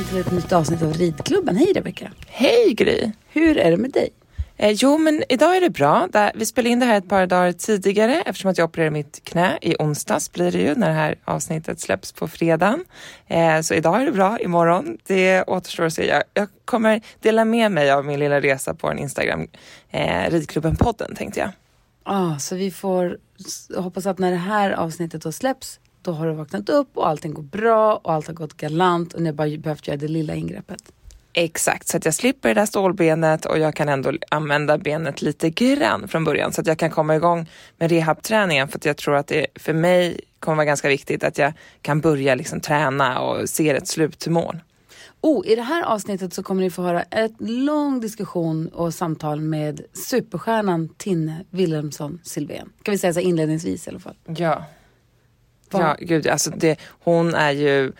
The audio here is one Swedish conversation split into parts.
välkommen till ett nytt avsnitt av Ridklubben. Hej Rebecka! Hej Gry! Hur är det med dig? Eh, jo, men idag är det bra. Vi spelar in det här ett par dagar tidigare eftersom att jag opererade mitt knä i onsdags blir det ju när det här avsnittet släpps på fredagen. Eh, så idag är det bra, imorgon det återstår att se. Jag, jag kommer dela med mig av min lilla resa på en Instagram, eh, Ridklubben-podden tänkte jag. Ah, så vi får hoppas att när det här avsnittet då släpps då har du vaknat upp och allting går bra och allt har gått galant och ni har bara behövt göra det lilla ingreppet. Exakt, så att jag slipper det där stålbenet och jag kan ändå använda benet lite grann från början så att jag kan komma igång med rehabträningen för att jag tror att det för mig kommer vara ganska viktigt att jag kan börja liksom träna och se ett slutmål. Oh, I det här avsnittet så kommer ni få höra ett lång diskussion och samtal med superstjärnan Tinne Wilhelmsson Silvén. Kan vi säga så inledningsvis i alla fall. Ja. Ja, gud, alltså det, hon är ju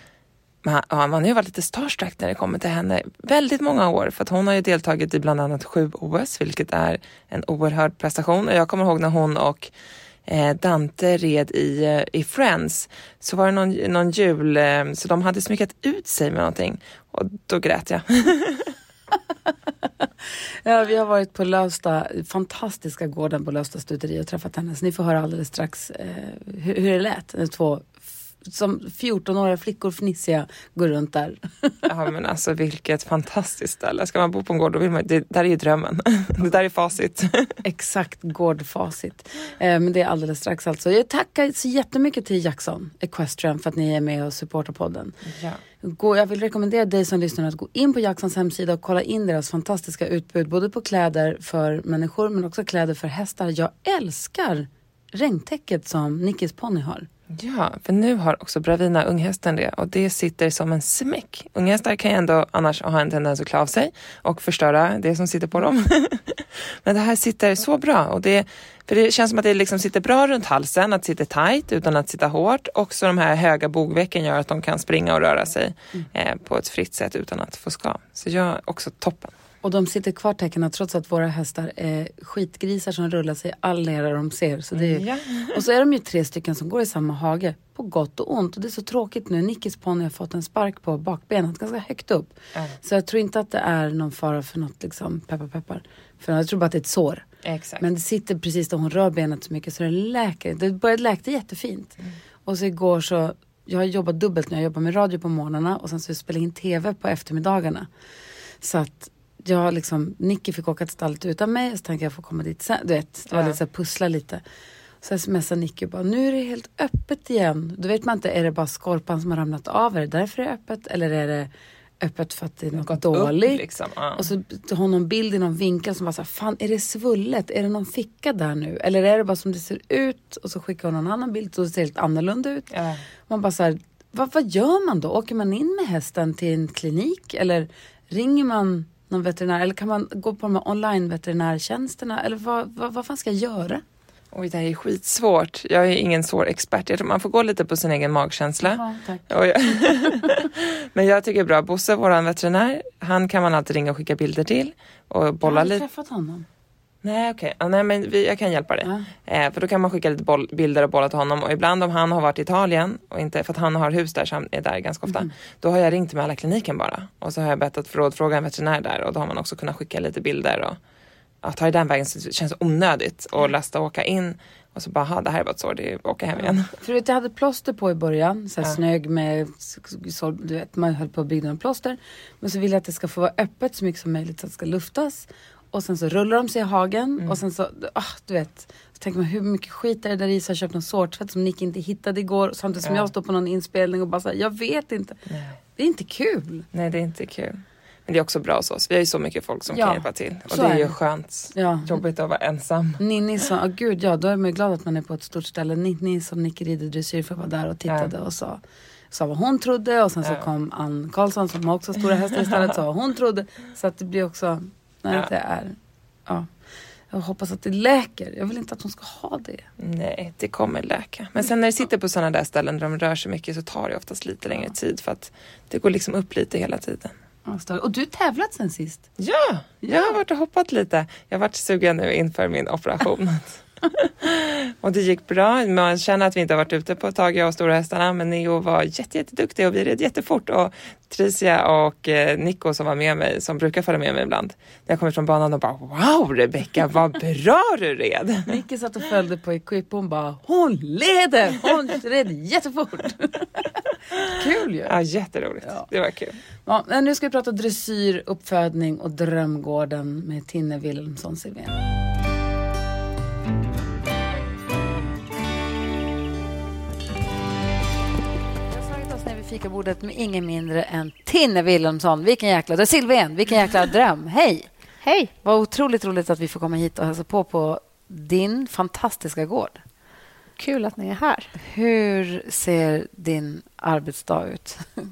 man, man har ju varit lite starstruck när det kommer till henne väldigt många år för att hon har ju deltagit i bland annat sju OS vilket är en oerhörd prestation. Och jag kommer ihåg när hon och eh, Dante red i, eh, i Friends så var det någon, någon jul eh, så de hade smyckat ut sig med någonting. Och då grät jag. ja, vi har varit på Lövsta, fantastiska gården på Lövsta stuteri och träffat henne. Så ni får höra alldeles strax eh, hur, hur det lät. Två som 14-åriga flickor fnissiga går runt där. ja men alltså vilket fantastiskt ställe. Ska man bo på en gård då vill man, det där är ju drömmen. det där är facit. Exakt, gårdfacit. Eh, men det är alldeles strax alltså. Jag tackar så jättemycket till Jackson Equestrian för att ni är med och supportar podden. Ja. Gå, jag vill rekommendera dig som lyssnar att gå in på Jacksons hemsida och kolla in deras fantastiska utbud. Både på kläder för människor men också kläder för hästar. Jag älskar regntäcket som Nickis ponny har. Ja, för nu har också Bravina unghästen det och det sitter som en smäck. Unghästar kan ju ändå annars ha en tendens att klä av sig och förstöra det som sitter på dem. Men det här sitter så bra och det, för det känns som att det liksom sitter bra runt halsen, att det sitter tight utan att sitta hårt. Också de här höga bogvecken gör att de kan springa och röra sig mm. eh, på ett fritt sätt utan att få skav. Så jag också toppen. Och de sitter kvar täckena trots att våra hästar är skitgrisar som rullar sig all nere de ser. Så är, ja. Och så är de ju tre stycken som går i samma hage på gott och ont. Och det är så tråkigt nu. Nickis ponny har fått en spark på bakbenet ganska högt upp. Mm. Så jag tror inte att det är någon fara för något liksom peppar peppar. För jag tror bara att det är ett sår. Exakt. Men det sitter precis där hon rör benet så mycket så det läker. Det började läka jättefint. Mm. Och så igår så, jag har jobbat dubbelt nu. Jag jobbar med radio på morgnarna och sen så spelar jag in TV på eftermiddagarna. Så att jag liksom, Nicky fick åka till stallet utan mig, så tänkte jag få komma dit sen. Du vet, det var ja. lite så här, pussla lite. Så smsar Nicky bara, nu är det helt öppet igen. Då vet man inte, är det bara skorpan som har ramlat av? Är det därför det är öppet? Eller är det öppet för att det är något dåligt? Liksom. ja. Och så har hon någon bild i någon vinkel som bara så här, fan är det svullet? Är det någon ficka där nu? Eller är det bara som det ser ut? Och så skickar hon någon annan bild så det ser helt annorlunda ut. Ja. Man bara så här, vad, vad gör man då? Åker man in med hästen till en klinik? Eller ringer man någon veterinär? Eller kan man gå på de här online veterinärtjänsterna? Eller vad, vad, vad fan ska jag göra? Oj, det här är skitsvårt. Jag är ingen svår expert. Jag tror man får gå lite på sin egen magkänsla. Ja, jag... Men jag tycker bra. Bosse, vår veterinär, han kan man alltid ringa och skicka bilder till. Och bolla lite. Jag har aldrig träffat honom. Nej okej, okay. nej men vi, jag kan hjälpa dig. Ja. Eh, för då kan man skicka lite boll, bilder och bollar till honom och ibland om han har varit i Italien och inte, för att han har hus där så han är där ganska ofta. Mm. Då har jag ringt med alla kliniken bara och så har jag bett att rådfråga en veterinär där och då har man också kunnat skicka lite bilder och ja, ta i den vägen så det känns onödigt att mm. lasta och åka in och så bara, det här är bara ett sår, det är åka hem igen. För vet, jag hade plåster på i början, så här ja. snög med, så, du vet man höll på att bygga en plåster. Men så vill jag att det ska få vara öppet så mycket som möjligt så att det ska luftas och sen så rullar de sig i hagen mm. och sen så, ah, du vet. Så tänker man hur mycket skit är det där i? Så jag köpt någon sårtvätt som Nick inte hittade igår. Samtidigt som ja. jag står på någon inspelning och bara säger jag vet inte. Nej. Det är inte kul. Nej det är inte kul. Men det är också bra hos oss. Vi har ju så mycket folk som ja, kan hjälpa till. Och det är, är ju skönt. Ja. Jobbigt att vara ensam. Ninni sa, oh, gud ja då är man glad att man är på ett stort ställe. Ninni som Nicky rider dressyr för var där och tittade ja. och sa sa vad hon trodde och sen så kom Ann Karlsson som också har stora hästar istället sa vad hon trodde. Så att det blir också Nej, ja. det är... Ja. Jag hoppas att det läker. Jag vill inte att hon ska ha det. Nej, det kommer läka. Men sen när det sitter på sådana där ställen där de rör sig mycket så tar det oftast lite längre tid för att det går liksom upp lite hela tiden. Och du tävlat sen sist? Ja, jag har varit och hoppat lite. Jag har varit sugen nu inför min operation. Och det gick bra. Man känner att vi inte har varit ute på ett tag, jag och stora hästarna, men Neo var jätte, jätteduktig och vi red jättefort. Och Tricia och eh, Nico som var med mig, som brukar följa med mig ibland, när jag kommer från banan och bara wow Rebecka, vad bra du red! Micke satt och följde på Equip och hon bara hon leder! Hon red jättefort. kul ju. Ja, jätteroligt. Ja. Det var kul. Ja, nu ska vi prata dressyr, uppfödning och Drömgården med Tinne Wilhelmsson Silvén. Fikabordet med ingen mindre än Tinne Wilhelmsson. Vilken jäkla... Är Silvén, vilken jäkla dröm. Hej! Hej! Vad otroligt roligt att vi får komma hit och hälsa på på din fantastiska gård. Kul att ni är här. Hur ser din arbetsdag ut?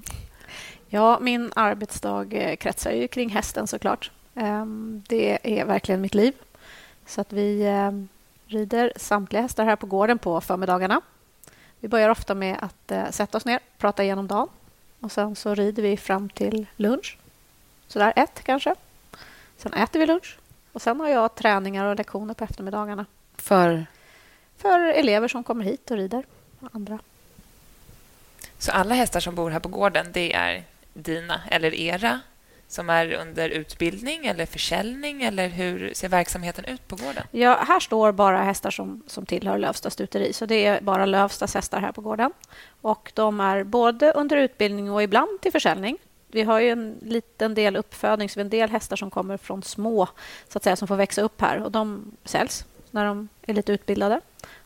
Ja, min arbetsdag eh, kretsar ju kring hästen såklart. Ehm, Det är verkligen mitt liv. Så att vi ehm, rider samtliga hästar här på gården på förmiddagarna. Vi börjar ofta med att eh, sätta oss ner, prata igenom dagen och sen så rider vi fram till lunch. Så där ett kanske. Sen äter vi lunch och sen har jag träningar och lektioner på eftermiddagarna För för elever som kommer hit och rider. Och andra. Så alla hästar som bor här på gården, det är dina eller era som är under utbildning eller försäljning eller hur ser verksamheten ut på gården? Ja, här står bara hästar som, som tillhör Lövsta stuteri. Så det är bara Lövstas hästar här på gården. Och De är både under utbildning och ibland till försäljning. Vi har ju en liten del uppfödning, så vi har en del hästar som kommer från små, så att säga, som får växa upp här. och De säljs när de är lite utbildade.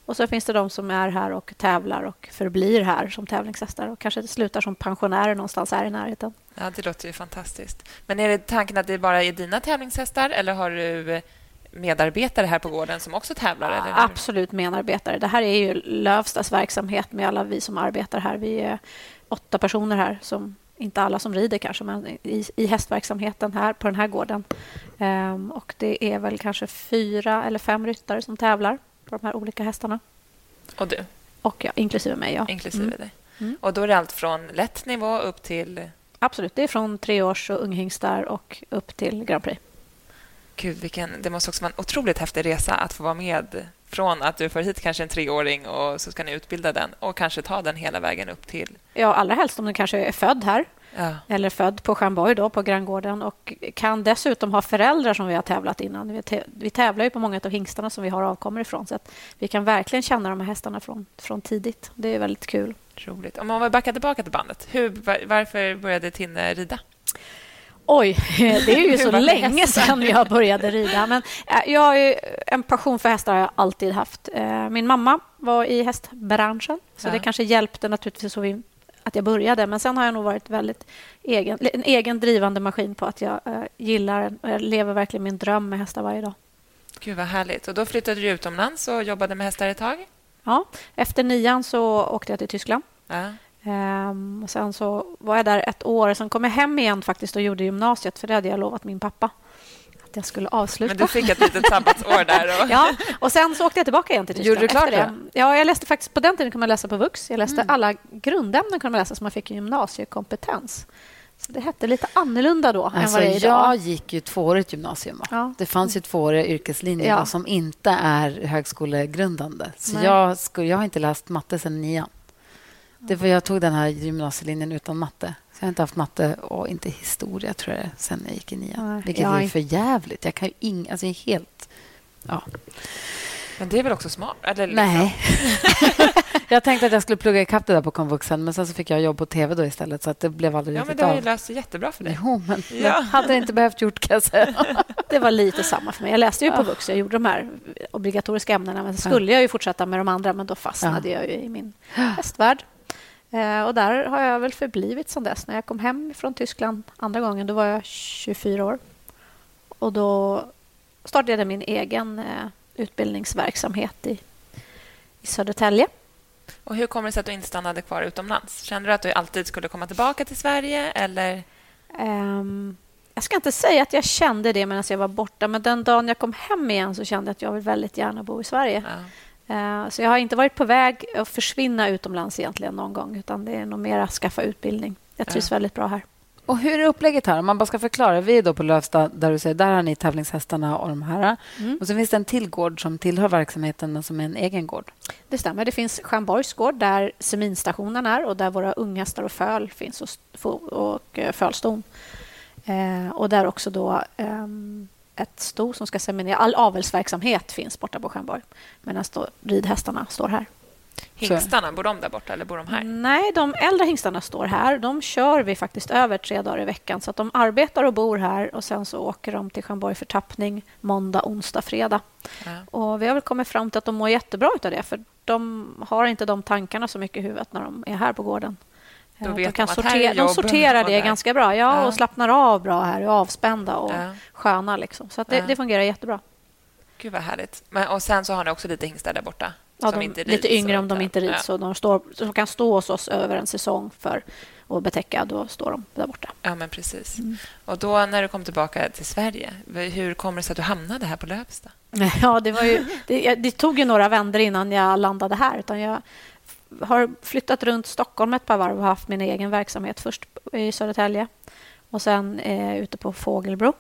Och så finns det de som är här och tävlar och förblir här som tävlingshästar och kanske slutar som pensionärer någonstans här i närheten. Ja, det låter ju fantastiskt. Men är det tanken att det bara är dina tävlingshästar eller har du eh, medarbetare här på gården som också tävlar? Eller? Absolut medarbetare. Det här är ju Lövstas verksamhet med alla vi som arbetar här. Vi är åtta personer här, som inte alla som rider kanske, men i, i hästverksamheten här på den här gården. Ehm, och det är väl kanske fyra eller fem ryttare som tävlar på de här olika hästarna. Och du, Och ja, inklusive mig. Ja. inklusive Mm. dig. Mm. Och då är det allt från lätt nivå upp till... Absolut. Det är från treårs och unghingstar och upp till Grand Prix. Gud, vilken, det måste också vara en otroligt häftig resa att få vara med från att du får hit kanske en treåring och så ska ni utbilda den och kanske ta den hela vägen upp till... Ja, allra helst om den kanske är född här Ja, eller född på Stjärnborg då, på Granngården och kan dessutom ha föräldrar som vi har tävlat innan. Vi, tä- vi tävlar ju på många av hingstarna som vi har avkommor ifrån så att vi kan verkligen känna de här hästarna från, från tidigt. Det är väldigt kul. roligt. Om man backar tillbaka till bandet, hur, var, varför började Tinne rida? Oj, det är ju så länge sedan jag började rida. Men eh, jag har en passion för hästar har jag alltid haft. Eh, Min mamma var i hästbranschen, så Ja. det kanske hjälpte naturligtvis så vi, att jag började. Men sen har jag nog varit väldigt egen, en egen drivande maskin på att jag eh, gillar och jag lever verkligen min dröm med hästar varje dag. Gud, vad härligt. Och då flyttade du utomlands och jobbade med hästar ett tag? Ja, efter nian så åkte jag till Tyskland. Ja. Ehm, och sen så var jag där ett år. Sen kom jag hem igen faktiskt och gjorde gymnasiet för det hade jag lovat min pappa att jag skulle avsluta. Men du fick ett litet sabbatsår där. Och... Ja, och sen så åkte jag tillbaka igen till Tyskland. Gjorde du klart det? Ja, jag läste faktiskt på den tiden kunde man läsa på Vux. Jag läste alla grundämnen kunde man läsa så man fick en gymnasiekompetens. Så det hette lite annorlunda då än Alltså, vad det är idag. jag gick ju tvåårigt gymnasium. Ja. Det fanns ju tvååriga yrkeslinjer Ja. som inte är högskolegrundande. Så Nej. jag, skulle, jag har inte läst matte sedan nian. Det var, jag tog den här gymnasielinjen utan matte. Jag har inte haft matte och inte historia tror jag sen jag gick i nian. Nej, Vilket jag har är för jävligt. Jag kan ju ing, alltså jag är helt... Ja. Men det är väl också smart? Eller liksom- Nej. jag tänkte att jag skulle plugga ikapp det där på komvuxen men sen så fick jag jobb på tv då istället så att det blev aldrig Ja, men riktigt det har ju av. löst sig jättebra för dig. Jo, men Ja. jag hade det inte behövt gjort kan jag säga. Det var lite samma för mig. Jag läste ju på Ja. Vux. Jag gjorde de här obligatoriska ämnena. Men så skulle jag ju fortsätta med de andra, men då fastnade jag ju i min hästvärld. Eh, och där har jag väl förblivit sedan dess. När jag kom hem från Tyskland andra gången, då var jag 24 år. Och då startade jag min egen eh, utbildningsverksamhet i, i Södertälje. Och hur kommer det sig att du inte stannade kvar utomlands? Kände du att du alltid skulle komma tillbaka till Sverige? Eller? Ehm, jag ska inte säga att jag kände det medan jag var borta, men den dagen jag kom hem igen så kände jag att jag vill väldigt gärna bo i Sverige. Ja. Eh, Så jag har inte varit på väg att försvinna utomlands egentligen någon gång, utan det är nog mer att skaffa utbildning. Jag trivs Ja. väldigt bra här. Och hur är upplägget här? Om man bara ska förklara. Vi är då på Lövsta där du säger där har ni tävlingshästarna och de här. Mm. Och så finns det en till gård som tillhör verksamheten men som är en egen gård. Det stämmer. Det finns Stjärnborgs gård där seminstationen är och där våra unghästar och föl finns och, och, och eh, fölston. Eh, och där också då eh, ett sto som ska seminera. All avelsverksamhet finns borta på Stjärnborg medan ridhästarna står här. Hingstarna, bor de där borta eller bor de här? Nej, de äldre hingstarna står här. De kör vi faktiskt över tre dagar i veckan. Så att de arbetar och bor här och sen så åker de till Stjärnborg för tappning måndag, onsdag, fredag. Ja. Och vi har väl kommit fram till att de mår jättebra av det för de har inte de tankarna så mycket i huvudet när de är här på gården. Då vet de, kan de sortera, de sorterar det ganska bra. Ja, ja, och slappnar av bra här, är avspända och ja. sköna. Liksom. Så det, det, fungerar jättebra. Gud, vad härligt. Men, och sen så har ni också lite hingstar där borta? Ja, de, inte lite yngre om de inte rids. Ja. De, står, de kan stå hos oss över en säsong för att betäcka. Då står de där borta. Ja, men precis. Mm. Och då när du kom tillbaka till Sverige, hur kommer det sig att du hamnade här på Lövsta? Ja, det, var ju, det, det tog ju några vändor innan jag landade här. Utan jag har flyttat runt Stockholm ett par varv och haft min egen verksamhet. Först i Södertälje och sen eh, ute på Fågelbro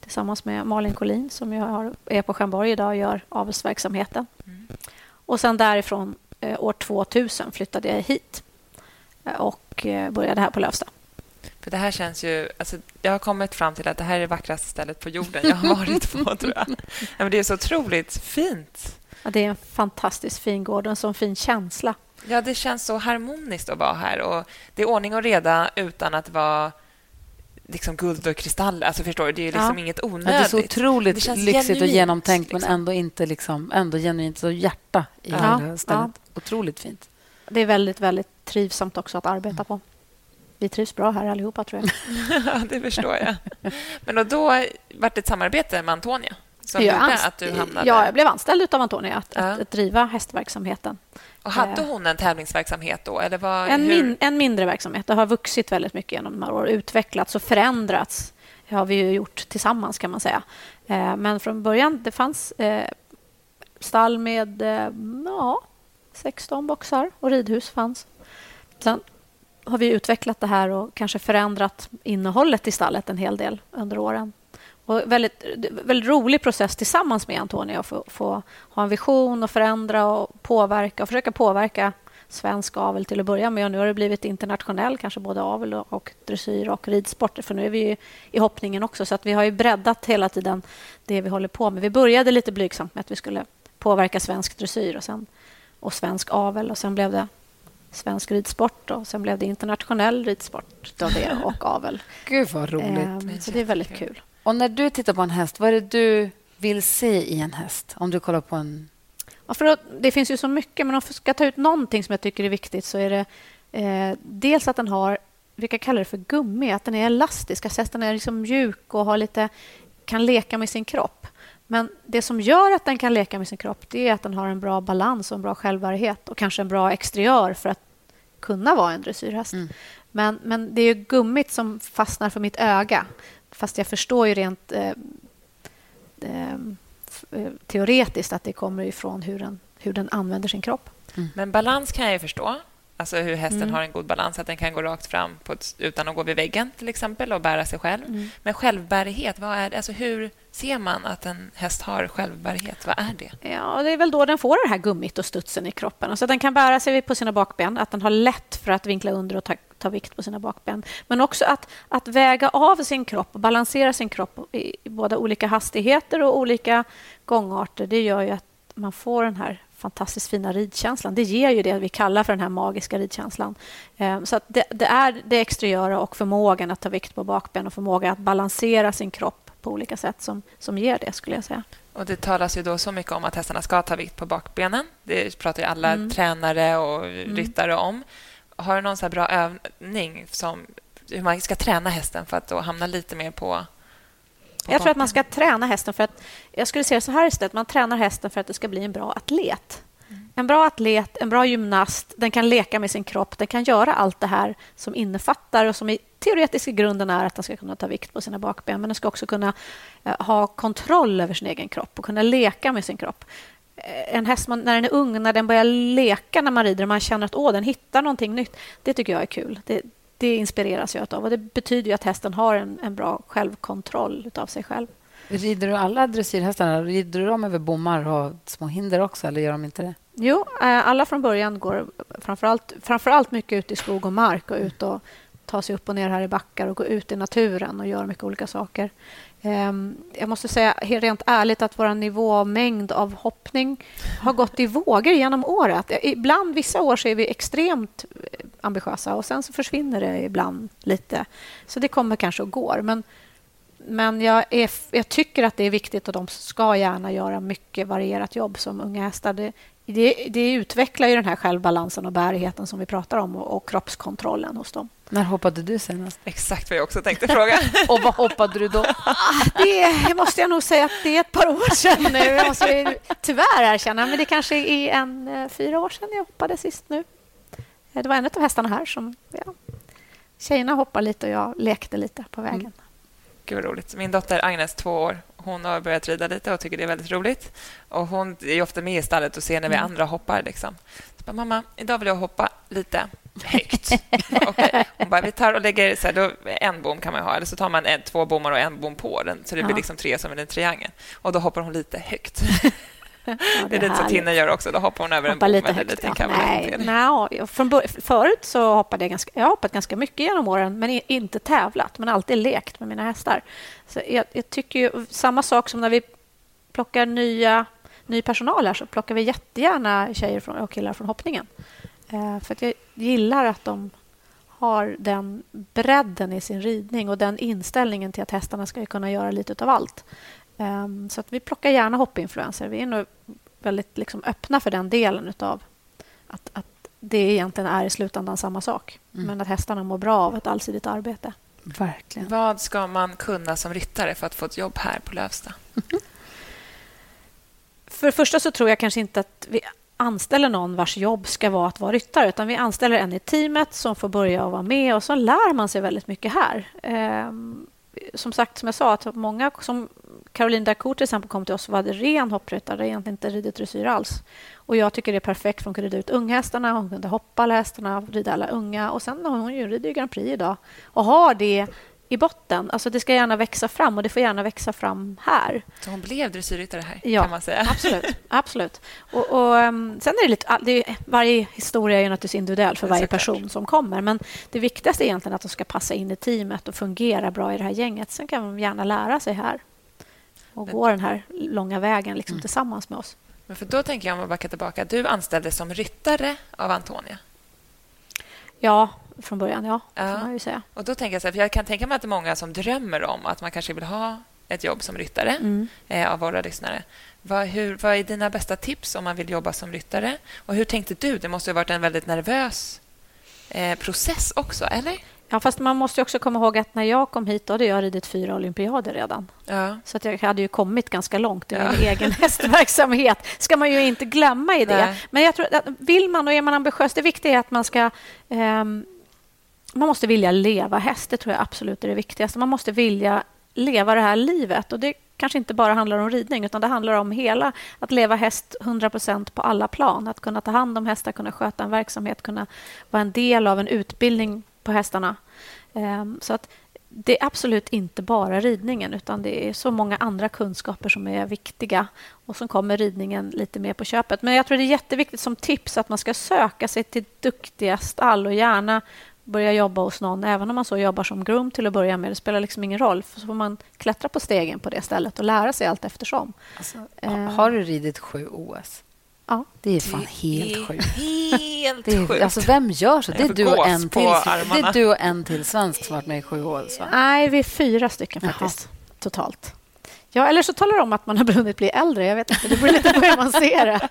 tillsammans med Malin Collin som jag har, är på Stjärnborg idag och gör avelsverksamheten. Mm. Och sen därifrån, eh, år 2000, flyttade jag hit eh, och eh, började här på Lövsta. För det här känns ju... Alltså, jag har kommit fram till att det här är det vackraste stället på jorden jag har varit på, tror jag. Men det är så otroligt fint. Ja, det är en fantastiskt fin gård och en sån fin känsla. Ja, det känns så harmoniskt att vara här. Och Det är ordning och reda utan att vara liksom guld och kristaller. Alltså förstår du? Det är liksom ja. inget onödigt. Ja, det är så otroligt lyxigt genuint, och genomtänkt liksom. men ändå inte liksom, ändå genuint så hjärta i ja. hela stället. Otroligt fint. Det är väldigt, väldigt trivsamt också att arbeta på. Vi trivs bra här allihopa, tror jag. ja, det förstår jag. Men då, då var det ett samarbete med Antonia som jag gjorde att du hamnade... Ja, jag blev anställd av Antonia att, ja. att, att driva hästverksamheten. Och hade eh. hon en tävlingsverksamhet då? Eller var, en, min, en mindre verksamhet. Det har vuxit väldigt mycket genom de här åren. Utvecklats och förändrats det har vi ju gjort tillsammans, kan man säga. Eh, men från början det fanns eh, stall med ja, 16 boxar och ridhus fanns. Sen har vi utvecklat det här och kanske förändrat innehållet i stallet en hel del under åren. Och väldigt, väldigt rolig process tillsammans med Antonija att få, få, ha en vision och förändra och påverka och försöka påverka svensk avel till att börja med. Och nu har det blivit internationell, kanske både avel och, dressyr och ridsport. För nu är vi i hoppningen också. Så att vi har ju breddat hela tiden det vi håller på med. Vi började lite blygsamt med att vi skulle påverka svensk dressyr och, sen, och svensk avel. Och sen blev det svensk ridsport och sen blev det internationell ridsport då det och avel. Gud, vad roligt. Ehm, så det är väldigt kul. Och när du tittar på en häst, vad är det du vill se i en häst? Om du kollar på en... Ja, för det finns ju så mycket, men om jag ska ta ut någonting som jag tycker är viktigt så är det eh, dels att den har, vi kan kalla det för gummi, att den är elastisk, att hästen är liksom mjuk och har lite, kan leka med sin kropp. Men det som gör att den kan leka med sin kropp det är att den har en bra balans och en bra självbärighet och kanske en bra exteriör för att kunna vara en dressyrhäst. Mm. Men, men det är gummit som fastnar för mitt öga. Fast jag förstår ju rent eh, eh, eh, teoretiskt att det kommer ifrån hur den, hur den använder sin kropp. Mm. Men balans kan jag ju förstå. Alltså hur hästen mm. har en god balans, att den kan gå rakt fram ett, utan att gå vid väggen till exempel och bära sig själv. Mm. Men självbärighet, vad är? Alltså, hur ser man att en häst har självbärighet? Vad är det? Ja, det är väl då den får det här gummit och studsen i kroppen. Alltså, den kan bära sig på sina bakben, att den har lätt för att vinkla under och ta, ta vikt på sina bakben. Men också att, att väga av sin kropp och balansera sin kropp i, i både olika hastigheter och olika gångarter. Det gör ju att man får den här fantastiskt fina ridkänslan. Det ger ju det vi kallar för den här magiska ridkänslan. Eh, så det, det, är det exteriöra och förmågan att ta vikt på bakben och förmågan att balansera sin kropp på olika sätt som, som ger det, skulle jag säga. Och Det talas ju då så mycket om att hästarna ska ta vikt på bakbenen. Det pratar ju alla mm. tränare och mm. ryttare om. Har du någon så bra övning som hur man ska träna hästen för att hamna lite mer på jag tror att man ska träna hästen för att... Jag skulle säga så här istället. Man tränar hästen för att det ska bli en bra atlet. Mm. En bra atlet, en bra gymnast, den kan leka med sin kropp. Den kan göra allt det här som innefattar och som i teoretiska grunden är att den ska kunna ta vikt på sina bakben. Men den ska också kunna eh, ha kontroll över sin egen kropp och kunna leka med sin kropp. Eh, en häst, när den är ung, när den börjar leka när man rider och man känner att Åh, den hittar någonting nytt, det tycker jag är kul. Det, det inspireras jag av. Och det betyder ju att hästen har en, en bra självkontroll av sig själv. Rider du alla dressyrhästarna? Rider du dem över bommar och små hinder också, eller gör de inte det? Jo, eh, alla från början går framförallt, framförallt mycket ut i skog och mark och ut och ta sig upp och ner här i backar och gå ut i naturen och göra mycket olika saker. Ehm, jag måste säga rent ärligt att vår nivå av mängd av hoppning har gått i vågor genom året. Ibland, vissa år, så är vi extremt eh, ambitiösa och sen så försvinner det ibland lite. Så det kommer kanske och går. Men, men jag, är, jag tycker att det är viktigt och de ska gärna göra mycket varierat jobb som unga hästar. Det, det, det utvecklar ju den här självbalansen och bärigheten som vi pratar om och, och kroppskontrollen hos dem. När hoppade du senast? Exakt vad jag också tänkte fråga. och vad hoppade du då? det måste jag nog säga att det är ett par år sedan nu. Jag måste tyvärr erkänna, men det kanske är en eh, fyra år sedan jag hoppade sist nu. Det var en av hästarna här som... Ja, tjejerna hoppade lite och jag lekte lite på vägen. Mm. Gud vad roligt. Min dotter Agnes, två år, hon har börjat rida lite och tycker det är väldigt roligt. Och Hon är ofta med i stallet och ser när vi mm. andra hoppar. Liksom. Så bara, Mamma, idag vill jag hoppa lite högt. okay. Hon bara, vi tar och lägger så här, då, en bom kan man ha, eller så tar man en, två bommar och en bom på den, så det blir liksom tre som en triangel. Och då hoppar hon lite högt. Ja, det, det är lite så Tina gör också. Då hoppar hon över hoppar en bom högt, lite ja. Nej, nej, från förut så hoppade jag ganska, jag har hoppat ganska mycket genom åren, men inte tävlat, men alltid lekt med mina hästar. Så jag, jag tycker ju, samma sak som när vi plockar nya, ny personal här, så plockar vi jättegärna tjejer från, och killar från hoppningen. Eh, för jag gillar att de har den bredden i sin ridning och den inställningen till att hästarna ska kunna göra lite av allt. Um, så att vi plockar gärna hoppinfluenser. Vi är nog väldigt liksom öppna för den delen av att, att det egentligen är i slutändan samma sak. Mm. Men att hästarna mår bra av ett allsidigt arbete. Verkligen. Vad ska man kunna som ryttare för att få ett jobb här på Lövsta? för det första så tror jag kanske inte att vi anställer någon vars jobb ska vara att vara ryttare utan vi anställer en i teamet som får börja vara med och så lär man sig väldigt mycket här. Ehm, som sagt, som jag sa, att många som Caroline Dacour till exempel kom till oss och var ren hoppryttare, egentligen inte ridit dressyr alls. Och jag tycker det är perfekt, för hon kunde rida ut unghästarna, hon kunde hoppa alla hästarna, rida alla unga. Och sen har hon ju rider Grand Prix idag och har det i botten. Alltså det ska gärna växa fram och det får gärna växa fram här. Så hon blev dressyrryttare här, ja, kan man säga? absolut. absolut. Och, och um, sen är det lite... Det är, varje historia är naturligtvis individuell för varje person som kommer. Men det viktigaste är egentligen att de ska passa in i teamet och fungera bra i det här gänget. Sen kan de gärna lära sig här och men, gå den här långa vägen liksom, mm. tillsammans med oss. Men för Då tänker jag, om jag backar tillbaka, du anställdes som ryttare av Antonia. Ja, från början, ja. ja. man ju säga. Och då tänker jag så här, för jag kan tänka mig att det är många som drömmer om att man kanske vill ha ett jobb som ryttare mm. eh, av våra lyssnare. Vad, hur, vad är dina bästa tips om man vill jobba som ryttare? Och hur tänkte du? Det måste ha varit en väldigt nervös eh, process också, eller? Ja, fast man måste också komma ihåg att när jag kom hit då hade jag ridit fyra olympiader redan. Ja. Så att jag hade ju kommit ganska långt i ja. min egen hästverksamhet. ska man ju inte glömma i det. Nej. Men jag tror att vill man och är man ambitiös, det viktiga är att man ska um, man måste vilja leva häst. Det tror jag absolut är det viktigaste. Man måste vilja leva det här livet. Och Det kanske inte bara handlar om ridning, utan det handlar om hela att leva häst 100% på alla plan. Att kunna ta hand om hästar, kunna sköta en verksamhet, kunna vara en del av en utbildning på hästarna. Ehm, så att det är absolut inte bara ridningen utan det är så många andra kunskaper som är viktiga och som kommer ridningen lite mer på köpet. Men jag tror det är jätteviktigt som tips att man ska söka sig till duktiga stall och gärna börja jobba hos någon, även om man så jobbar som groom till att börja med. Det spelar liksom ingen roll, för så får man klättra på stegen på det stället och lära sig allt eftersom. Alltså, eh. Har du ridit sju OS? Ja. Det är fan helt sjukt. Helt det är, sjukt. Alltså, vem gör så? Det är, du och en till, det är du och en till svensk som varit med i sju OS? Nej, vi är fyra stycken faktiskt, Jaha. totalt. Ja, eller så talar de om att man har hunnit bli äldre. Jag vet inte, det beror lite på hur man ser det.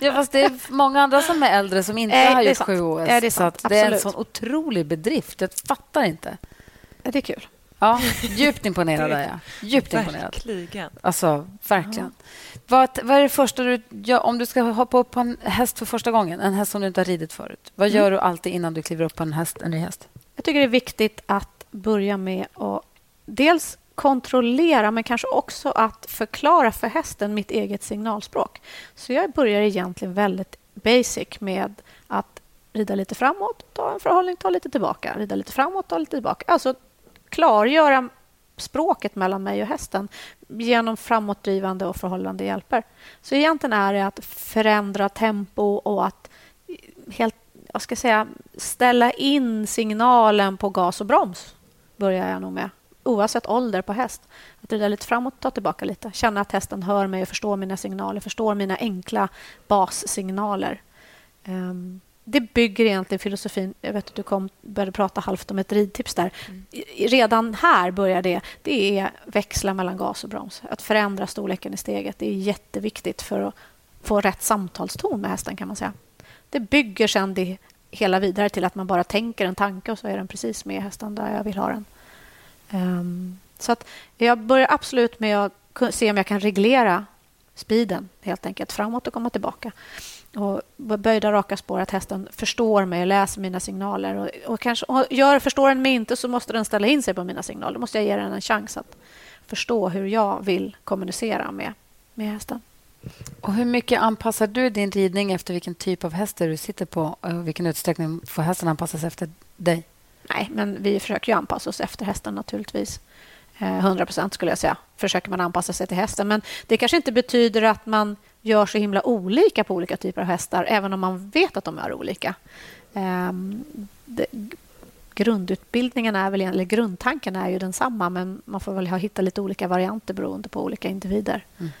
Ja, fast det är många andra som är äldre som inte äh, har gjort sju OS. Ja, det är, sant. Så det är en sån otrolig bedrift. Jag fattar inte. Ja, det är kul. Ja, djupt imponerad är jag. Djupt imponerad. Verkligen. Alltså, verkligen. Ja. Vad, vad är det första du gör om du ska hoppa upp på en häst för första gången? En häst som du inte har ridit förut. Vad mm. gör du alltid innan du kliver upp på en, häst, en ny häst? Jag tycker det är viktigt att börja med att dels kontrollera men kanske också att förklara för hästen mitt eget signalspråk. Så jag börjar egentligen väldigt basic med att rida lite framåt, ta en förhållning, ta lite tillbaka. Rida lite framåt, ta lite tillbaka. Alltså klargöra språket mellan mig och hästen genom framåtdrivande och förhållande hjälper. Så egentligen är det att förändra tempo och att helt, jag ska säga, ställa in signalen på gas och broms börjar jag nog med. Oavsett ålder på häst. Att rida lite framåt, ta tillbaka lite. Känna att hästen hör mig och förstår mina signaler, förstår mina enkla bassignaler. Um, det bygger egentligen filosofin... Jag vet att du kom, började prata halvt om ett ridtips där. Mm. Redan här börjar det. Det är växla mellan gas och broms. Att förändra storleken i steget. Det är jätteviktigt för att få rätt samtalston med hästen. kan man säga. Det bygger sen det hela vidare till att man bara tänker en tanke och så är den precis med hästen där jag vill ha den. Um, så att jag börjar absolut med att se om jag kan reglera speeden helt enkelt framåt och komma tillbaka och böjda raka spår, att hästen förstår mig och läser mina signaler. Och, och kanske, och gör, förstår den mig inte så måste den ställa in sig på mina signaler. Då måste jag ge den en chans att förstå hur jag vill kommunicera med, med hästen. Och hur mycket anpassar du din ridning efter vilken typ av häst du sitter på? Och vilken utsträckning får hästen anpassas efter dig? Nej, men vi försöker ju anpassa oss efter hästen naturligtvis. 100 eh, procent skulle jag säga. Försöker man anpassa sig till hästen. Men det kanske inte betyder att man gör så himla olika på olika typer av hästar, även om man vet att de är olika. Det, grundutbildningen är väl, eller grundtanken är ju densamma men man får väl hitta lite olika varianter beroende på olika individer. Mm.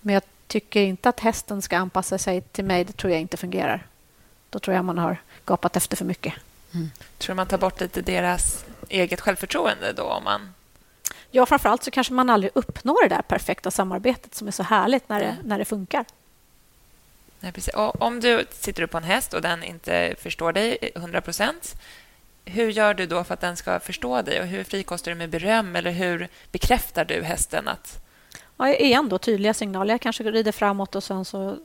Men jag tycker inte att hästen ska anpassa sig till mig. Det tror jag inte fungerar. Då tror jag man har gapat efter för mycket. Mm. Tror man tar bort lite deras eget självförtroende då om man Ja, framförallt så kanske man aldrig uppnår det där perfekta samarbetet som är så härligt när det, när det funkar. Nej, precis. Och om du sitter upp på en häst och den inte förstår dig 100 procent hur gör du då för att den ska förstå dig? och Hur frikostar du med beröm? Eller hur bekräftar du hästen att... Ja, igen då, tydliga signaler. Jag kanske rider framåt och sen så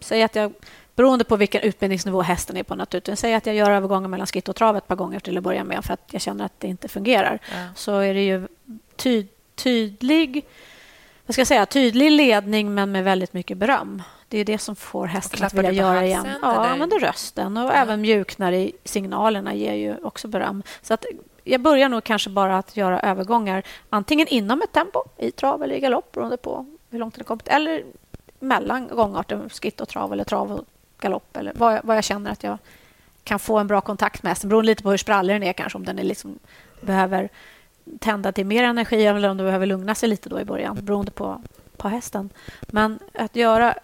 säger att jag beroende på vilken utbildningsnivå hästen är på naturligtvis. Säg att jag gör övergången mellan skritt och trav ett par gånger till att börja med för att jag känner att det inte fungerar. Ja. Så är det ju ty tydlig vad ska jag säga, tydlig ledning men med väldigt mycket beröm. Det är det som får hästen att vilja göra igen. Ja, eller? använder rösten och ja. även mjuknar i signalerna ger ju också beröm. Så att jag börjar nog kanske bara att göra övergångar antingen inom ett tempo, i trav eller i galopp beroende på hur långt den har kommit eller mellan gångarter, skritt och trav eller trav och galopp eller vad jag, vad jag känner att jag kan få en bra kontakt med hästen. Beroende lite på hur sprallig den är kanske, om den är liksom, behöver tända till mer energi eller om den behöver lugna sig lite då i början, beroende på, på hästen. Men att göra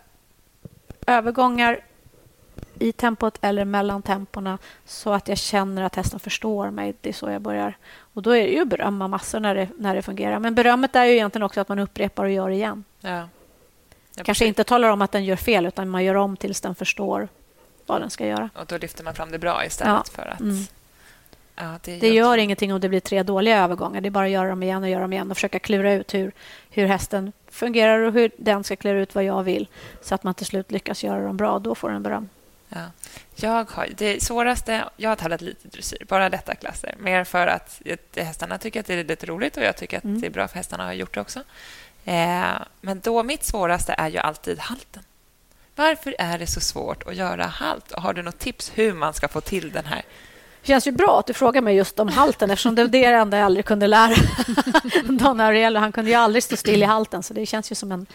övergångar i tempot eller mellan tempona så att jag känner att hästen förstår mig. Det är så jag börjar. Och Då är det ju berömma massor när det, när det fungerar. Men berömmet är ju egentligen också att man upprepar och gör igen. Ja. Kanske inte talar om att den gör fel, utan man gör om tills den förstår vad den ska göra. Och Då lyfter man fram det bra istället ja. för att... Mm. Ja, det, det gör ingenting om det blir tre dåliga övergångar. Det är bara att göra dem igen och göra dem igen och försöka klura ut hur, hur hästen fungerar och hur den ska klura ut vad jag vill så att man till slut lyckas göra dem bra. Då får den beröm. Ja. Jag har, det svåraste... Jag har tävlat lite dressyr, bara lätta klasser. Mer för att hästarna tycker att det är lite roligt och jag tycker att mm. det är bra för hästarna har gjort det också. Eh, men då mitt svåraste är ju alltid halten. Varför är det så svårt att göra halt? Och har du något tips hur man ska få till den här det känns ju bra att du frågar mig just om halten eftersom det var det enda jag aldrig kunde lära Don Ariello. Han kunde ju aldrig stå still i halten, så det känns ju som en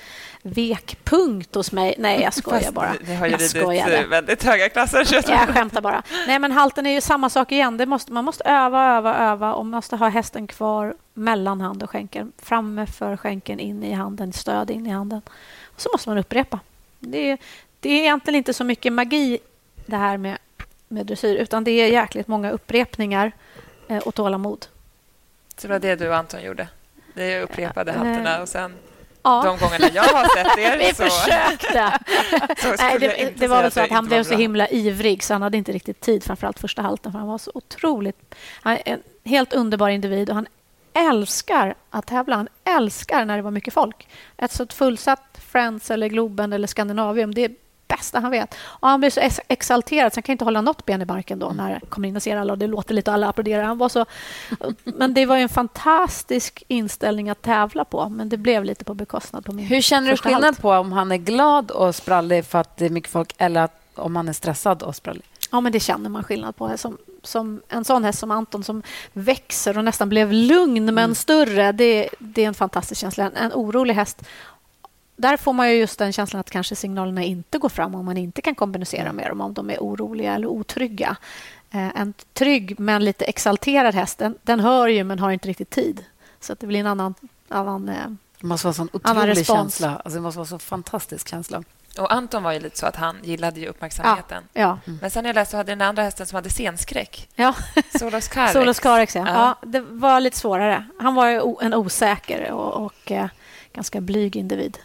vekpunkt hos mig. Nej, jag skojar Fast bara. Ni har ju ridit väldigt höga klasser. Jag, jag skämtar bara. Nej, men halten är ju samma sak igen. Det måste, man måste öva, öva, öva och man måste ha hästen kvar mellan hand och skänken. Framme för skänken, in i handen, stöd in i handen. Och så måste man upprepa. Det är, det är egentligen inte så mycket magi det här med med dressyr, utan det är jäkligt många upprepningar eh, och tålamod. Så det var det du och Anton gjorde? Det upprepade halterna och sen Ja. De gångerna jag har sett er Vi så... försökte. så Nej, det, det var väl så att han blev så himla ivrig så han hade inte riktigt tid, framförallt första halten, för han var så otroligt... Han är en helt underbar individ och han älskar att tävla. Han älskar när det var mycket folk. Ett så fullsatt Friends eller Globen eller Skandinavium, det bästa han vet. Och han blir så ex exalterad så han kan inte hålla något ben i marken då när han kommer in och ser alla och det låter lite och alla applåderar. Han var så... Men det var en fantastisk inställning att tävla på, men det blev lite på bekostnad på min Hur känner du skillnad halt. på om han är glad och sprallig för att det är mycket folk eller om han är stressad och sprallig? Ja, men det känner man skillnad på. Som, som en sån häst som Anton som växer och nästan blev lugn men mm. större, det, det är en fantastisk känsla. En, en orolig häst där får man ju just den känslan att kanske signalerna inte går fram om man inte kan kommunicera med dem om de är oroliga eller otrygga. Eh, en trygg men lite exalterad häst den, den hör ju men har inte riktigt tid. Så det blir en annan, annan eh, Det måste vara en sån otrolig känsla. Alltså det måste vara så fantastisk känsla. Och Anton var ju lite så att han gillade ju uppmärksamheten. Ja, ja. Mm. Men sen jag läste hade den andra hästen som hade scenskräck. Ja. Solos Carex. Solos Carex, ja. ja. ja. Det var lite svårare. Han var ju en osäker och, och eh, ganska blyg individ.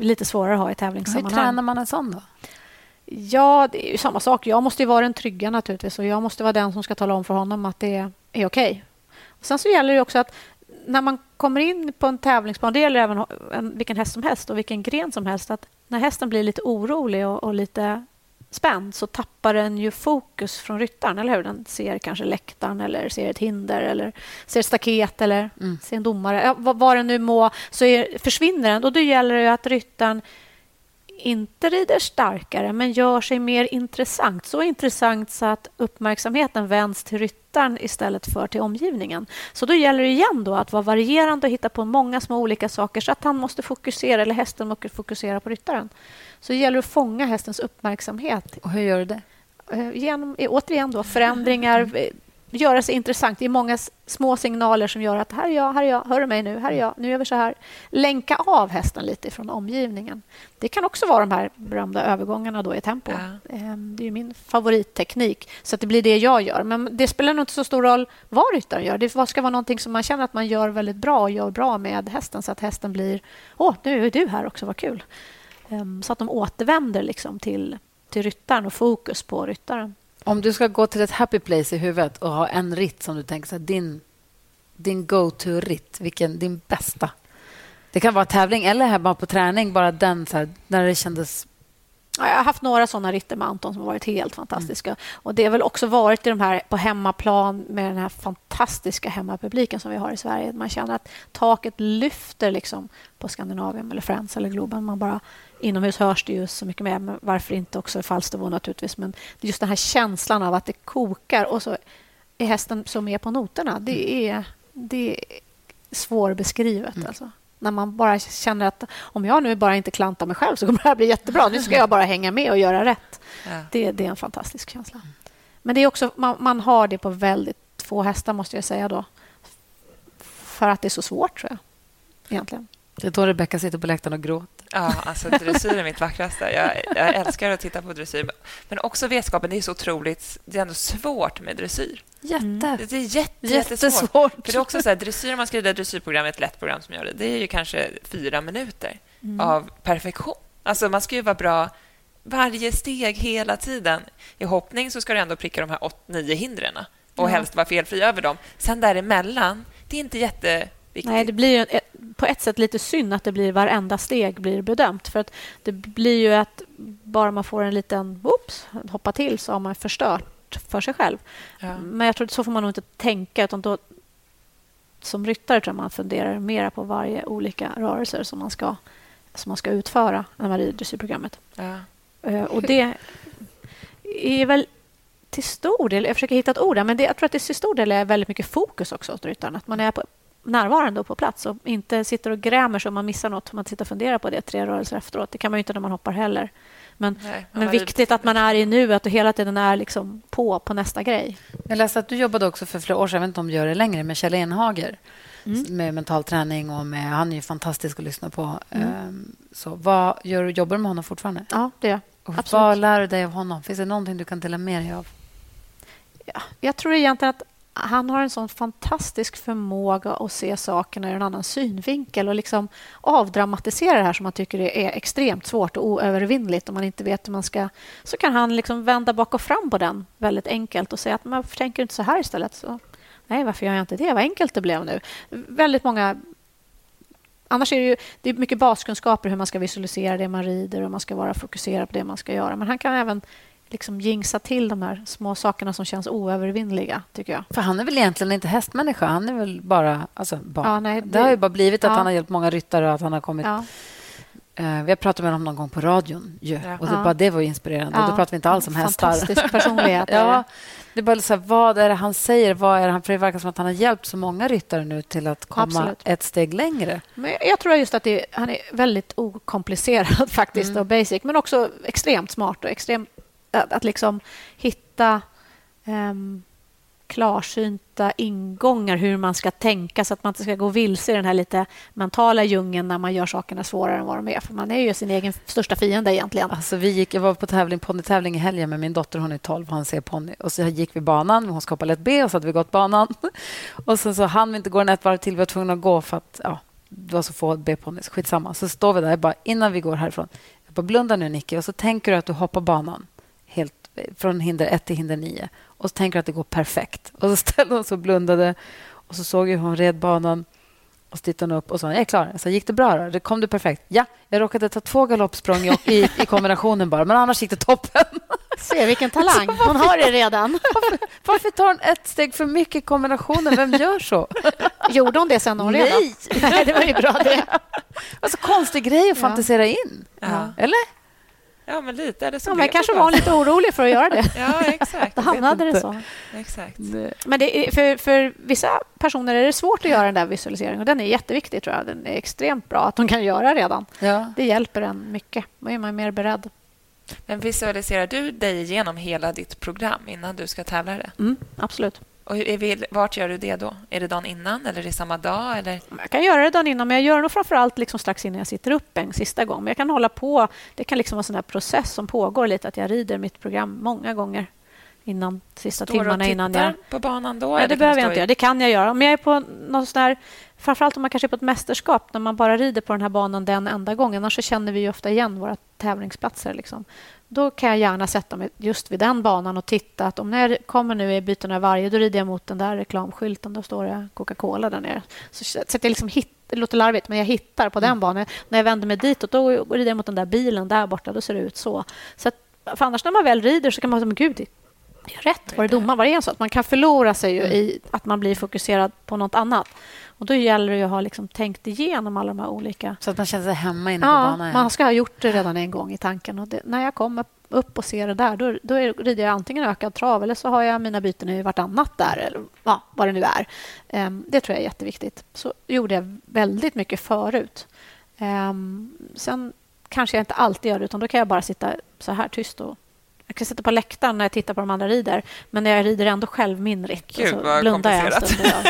Lite svårare att ha i tävlingssammanhang. Hur tränar man en sån då? Ja, det är ju samma sak. Jag måste ju vara den trygga naturligtvis och jag måste vara den som ska tala om för honom att det är, okej. Okay. Sen så gäller det också att när man kommer in på en tävlingsplan, det gäller även en, vilken häst som helst och vilken gren som helst, att när hästen blir lite orolig och, och lite spänd så tappar den ju fokus från ryttaren, eller hur? Den ser kanske läktaren eller ser ett hinder eller ser staket eller mm. ser en domare. Ja, vad, vad den nu må, så är, försvinner den. Och då gäller det att ryttaren inte rider starkare men gör sig mer intressant. Så intressant så att uppmärksamheten vänds till ryttaren istället för till omgivningen. Så då gäller det igen då att vara varierande och hitta på många små olika saker så att han måste fokusera, eller hästen måste fokusera på ryttaren. Så det gäller att fånga hästens uppmärksamhet. Och hur gör du det? Eh, genom, återigen då, förändringar, göra sig intressant. Det är många små signaler som gör att här är jag, här är jag, hör du mig nu, här är jag, nu gör vi så här. Länka av hästen lite från omgivningen. Det kan också vara de här berömda övergångarna då i tempo. Ja. Ehm, det är min favoritteknik, så det blir det jag gör. Men det spelar nog inte så stor roll vad ryttaren gör. Det ska vara någonting som man känner att man gör väldigt bra och gör bra med hästen så att hästen blir åh, nu är du här också, vad kul. Ehm, så att de återvänder liksom till, till ryttaren och fokus på ryttaren. Om du ska gå till ett happy place i huvudet och ha en ritt som du tänker så här, din, din go-to-ritt, vilken din bästa? Det kan vara tävling eller hemma på träning, bara den så här, när det kändes jag har haft några såna ritter med Anton som har varit helt fantastiska. Mm. Och Det har väl också varit i de här på hemmaplan med den här fantastiska hemmapubliken som vi har i Sverige. Man känner att taket lyfter liksom på Skandinavien eller Friends eller Globen. Man bara, inomhus hörs det ju så mycket mer, men varför inte också i Falsterbo naturligtvis. Men just den här känslan av att det kokar och så är hästen så med på noterna. Det är, det är svårbeskrivet. Mm. Alltså när man bara känner att om jag nu bara inte klantar mig själv så kommer det här bli jättebra. Nu ska jag bara hänga med och göra rätt. Ja. Det, det, är en fantastisk känsla. Men det är också, man, man, har det på väldigt få hästar, måste jag säga. då. För att det är så svårt, tror jag. Egentligen. Det är då Rebecka sitter på läktaren och gråter. Ja, alltså dressyr är mitt vackraste. Jag, jag, älskar att titta på dressyr. Men också vetskapen, det är så otroligt... Det är ändå svårt med dressyr. Jätte. Mm. Det är jätte, jättesvårt. jättesvårt. För det är också så här, dressyr, om man ska rida dressyrprogram, ett lätt program som gör det, det är ju kanske fyra minuter mm. av perfektion. Alltså man ska ju vara bra varje steg hela tiden. I hoppning så ska du ändå pricka de här åt, nio hindren och helst vara felfri över dem. Sen däremellan, det är inte jätteviktigt. Nej, det blir ju på ett sätt lite synd att det blir varenda steg blir bedömt. För att det blir ju att bara man får en liten oops, hoppa till så har man förstört för sig själv. Ja. Men jag tror att så får man nog inte tänka. utan då, Som ryttare tror jag man funderar mer på varje olika rörelser som man ska, som man ska utföra när man rider dressyrprogrammet. Ja. Uh, och det är väl till stor del, jag försöker hitta ett ord, men det, jag tror att det till stor del är väldigt mycket fokus också hos ryttaren. Att man är på, närvarande och på plats och inte sitter och grämer sig om man missar nåt. Man sitter och funderar på det tre rörelser efteråt. Det kan man inte när man hoppar heller. Men, Nej, men viktigt att man är i nuet och hela tiden är liksom på på nästa grej. Jag läste att du jobbade också för flera år sedan, jag vet inte om du gör det längre, med Kjell Enhager. Mm. Med mental träning och med, han är ju fantastisk att lyssna på. Mm. Um, så vad gör, jobbar du med honom fortfarande? Ja, det gör jag. Vad lär du dig av honom? Finns det någonting du kan dela med dig av? Ja, jag tror egentligen att han har en sån fantastisk förmåga att se sakerna ur en annan synvinkel och liksom avdramatisera det här som man tycker är extremt svårt och oövervinnligt om man inte vet hur man ska... Så kan han liksom vända bak och fram på den väldigt enkelt och säga att man tänker inte så här istället. Så, Nej, varför gör jag inte det? Vad enkelt det blev nu. Väldigt många... Annars är det, ju, det är mycket baskunskaper hur man ska visualisera det man rider och man ska vara fokuserad på det man ska göra. Men han kan även liksom jinxa till de här små sakerna som känns oövervinnliga, tycker jag. För han är väl egentligen inte hästmänniska? Han är väl bara... Alltså, bara. Ja, nej, det, det, har ju bara blivit att ja. han har hjälpt många ryttare och att han har kommit... Ja. Eh, vi har pratat med honom någon gång på radion. Ju. Ja. Och det, Ja. bara det var inspirerande. Och då Ja. pratar vi inte alls om hästar. Fantastisk personlighet. Ja, det är bara så här, vad är det han säger? Vad är det han, för det verkar som att han har hjälpt så många ryttare nu till att komma Absolut. ett steg längre. Men jag- jag tror just att det, han är väldigt okomplicerad faktiskt Mm. och basic, men också extremt smart och extremt att, att liksom hitta um, klarsynta ingångar hur man ska tänka så att man inte ska gå vilse i den här lite mentala djungeln när man gör sakerna svårare än vad de är. För man är ju sin egen största fiende egentligen. Alltså vi gick, jag var på tävling, ponnytävling i helgen med min dotter. Hon är 12 en ser ponny. Och så gick vi banan. Hon ska hoppa lätt B och så hade vi gått banan. Och sen så hann vi inte gå en ett varv till. Vi var tvungna att gå för att ja, det var så få B-ponnys. Skitsamma. Så står vi där bara innan vi går härifrån. Jag bara blunda nu Nicky och så tänker du att du hoppar banan från hinder 1 till hinder 9. Och så tänker du att det går perfekt. Och så ställde hon sig och blundade. Och så såg jag hur hon red banan. Och så tittade hon upp och sa, jag är klar. Jag sa, gick det bra då? Det kom det perfekt? Ja, jag råkade ta två galoppsprång i, i, i kombinationen bara, men annars gick det toppen. Se vilken talang! Hon har det redan. Varför tar hon ett steg för mycket i kombinationen? Vem gör så? Gjorde hon det sen hon redan? Nej! Nej, det var ju bra det. Alltså konstig grej att Ja. fantisera in. Ja. Eller? Ja, men lite. Eller så Ja, men kanske var lite orolig för att göra det. Ja, exakt. Då hamnade det så. exakt. Men det är, för, för vissa personer är det svårt att göra den där visualiseringen. Och den är jätteviktig, tror jag. Den är extremt bra att de kan göra redan. Ja. Det hjälper en mycket. Då är man mer beredd. Men visualiserar du dig igenom hela ditt program innan du ska tävla det? Mm, absolut. Och hur, vi, vart gör du det då? Är det dagen innan eller är det samma dag? Eller? Jag kan göra det dagen innan, men jag gör det nog framför allt liksom strax innan jag sitter upp en sista gång. Men jag kan hålla på. Det kan liksom vara en sån här process som pågår lite, att jag rider mitt program många gånger innan sista Står timmarna innan jag... på banan då? Nej, det behöver jag inte göra. Det kan jag göra. Om jag är på någon sån där, framförallt om man kanske är på ett mästerskap när man bara rider på den här banan den enda gången. Annars så känner vi ofta igen våra tävlingsplatser. Liksom. Då kan jag gärna sätta mig just vid den banan och titta att om jag kommer nu i byten av varje, då rider jag mot den där reklamskylten. Då står det Coca-Cola där nere. Så, så att jag liksom hit, det låter larvigt, men jag hittar på den banan. När jag vänder mig ditåt, då rider jag mot den där bilen där borta. Då ser det ut så. så att, för annars när man väl rider så kan man säga, men gud, är rätt. Var det domaren? Var det så? Att man kan förlora sig ju i att man blir fokuserad på något annat. Och Då gäller det att ha liksom tänkt igenom alla de här olika... Så att man känner sig hemma inne på Ja, banan. man ska ha gjort det redan en gång i tanken. Och det, när jag kommer upp och ser det där, då, då är, rider jag antingen ökad trav eller så har jag mina byten i vartannat där, eller ja, vad det nu är. Ehm, det tror jag är jätteviktigt. Så gjorde jag väldigt mycket förut. Ehm, sen kanske jag inte alltid gör det, utan då kan jag bara sitta så här tyst och jag kan sitta på läktaren när jag tittar på de andra rider, men när jag rider ändå självminrigt. Gud, och så vad blundar jag en stund.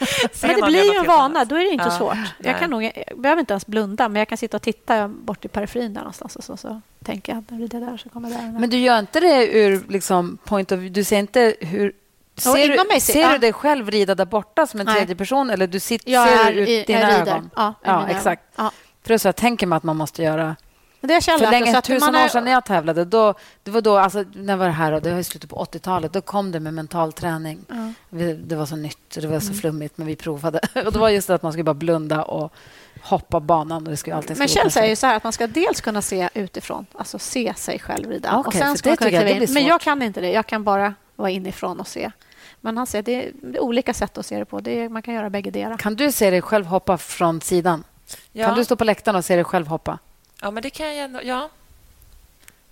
men det blir ju en vana. Då är det inte Ja, svårt. Jag, kan nog, jag behöver inte ens blunda, men jag kan sitta och titta bort i periferin där någonstans och så, så tänker jag nu rider jag där så kommer jag där. Men du gör inte det ur liksom, point of view? Du ser inte hur... Ser, du, mig ser- ja. du dig själv rida där borta som en Nej. tredje person? Eller du sitter, jag ser du ut i, dina jag rider. ögon? Ja, Ja, exakt. Ja. För det är så jag tänker mig att man måste göra... Men det jag För länge, tusen är- år sedan när jag tävlade, då, det var då, alltså, när var det här? Då? Det var i slutet på 80-talet. Då kom det med mental träning. Ja. Vi- Det var så nytt och det var så Mm. flummigt, men vi provade. Och det var just det att man skulle bara blunda och hoppa banan. Och det skulle, allting Men Kjell säger ju så här att man ska dels kunna se utifrån, alltså se sig själv rida. Okej, och sen ska det man kunna kliva in. Men jag kan inte det. Jag kan bara vara inifrån och se. Men han säger det är, det är olika sätt att se det på. Det är, man kan göra bägge delar. Kan du se dig själv hoppa från sidan? Ja. Kan du stå på läktaren och se dig själv hoppa? Ja, men det kan jag ändå... Ja.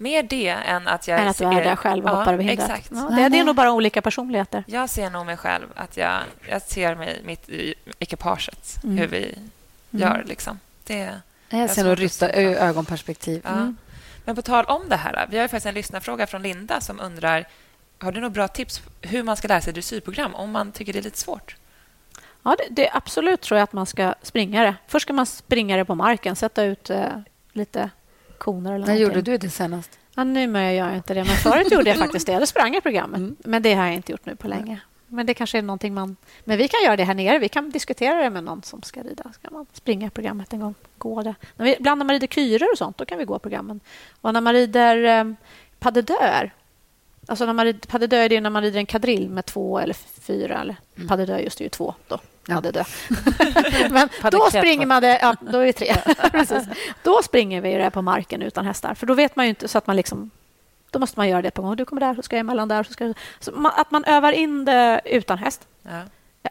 Mer det än att jag Än att du är där själv och ja, hoppar över hindret. Exakt. Ja, det, det är nog bara olika personligheter. Jag ser nog mig själv att jag, jag ser mig mitt i ekipaget, Mm. hur vi gör. Liksom. Det, Jag Jag ser nog rytta ö- ögonperspektiv. ja. Mm. Men på tal om det här, vi har ju faktiskt en lyssnarfråga från Linda som undrar har du några bra tips hur man ska lära sig dressyrprogram om man tycker det är lite svårt? Ja, det, det absolut tror jag att man ska springa det. Först ska man springa det på marken, sätta ut eh, lite koner eller När gjorde du det senast? Ja, numera gör jag inte det, men förut gjorde jag faktiskt det. Då sprang jag programmet. Mm. Men det har jag inte gjort nu på länge. Men det kanske är någonting man... Men vi kan göra det här nere. Vi kan diskutera det med någon som ska rida. Ska man springa programmet en gång, gå det. När vi, ibland när man rider kyror och sånt, då kan vi gå programmen. Och när man rider eh, pas de deux, Alltså när man rider, pas de deux är det när man rider en kadrill med två eller fyra. Eller, Mm. Pas de deux just är ju två. Då. Ja. Pas de deux. Men då springer man det... Ja, då är det tre. Precis. Då springer vi det på marken utan hästar. För då vet man ju inte så att man liksom... Då måste man göra det på gång. Du kommer där, så ska jag emellan där. Så ska jag, så man, att man övar in det utan häst. Ja.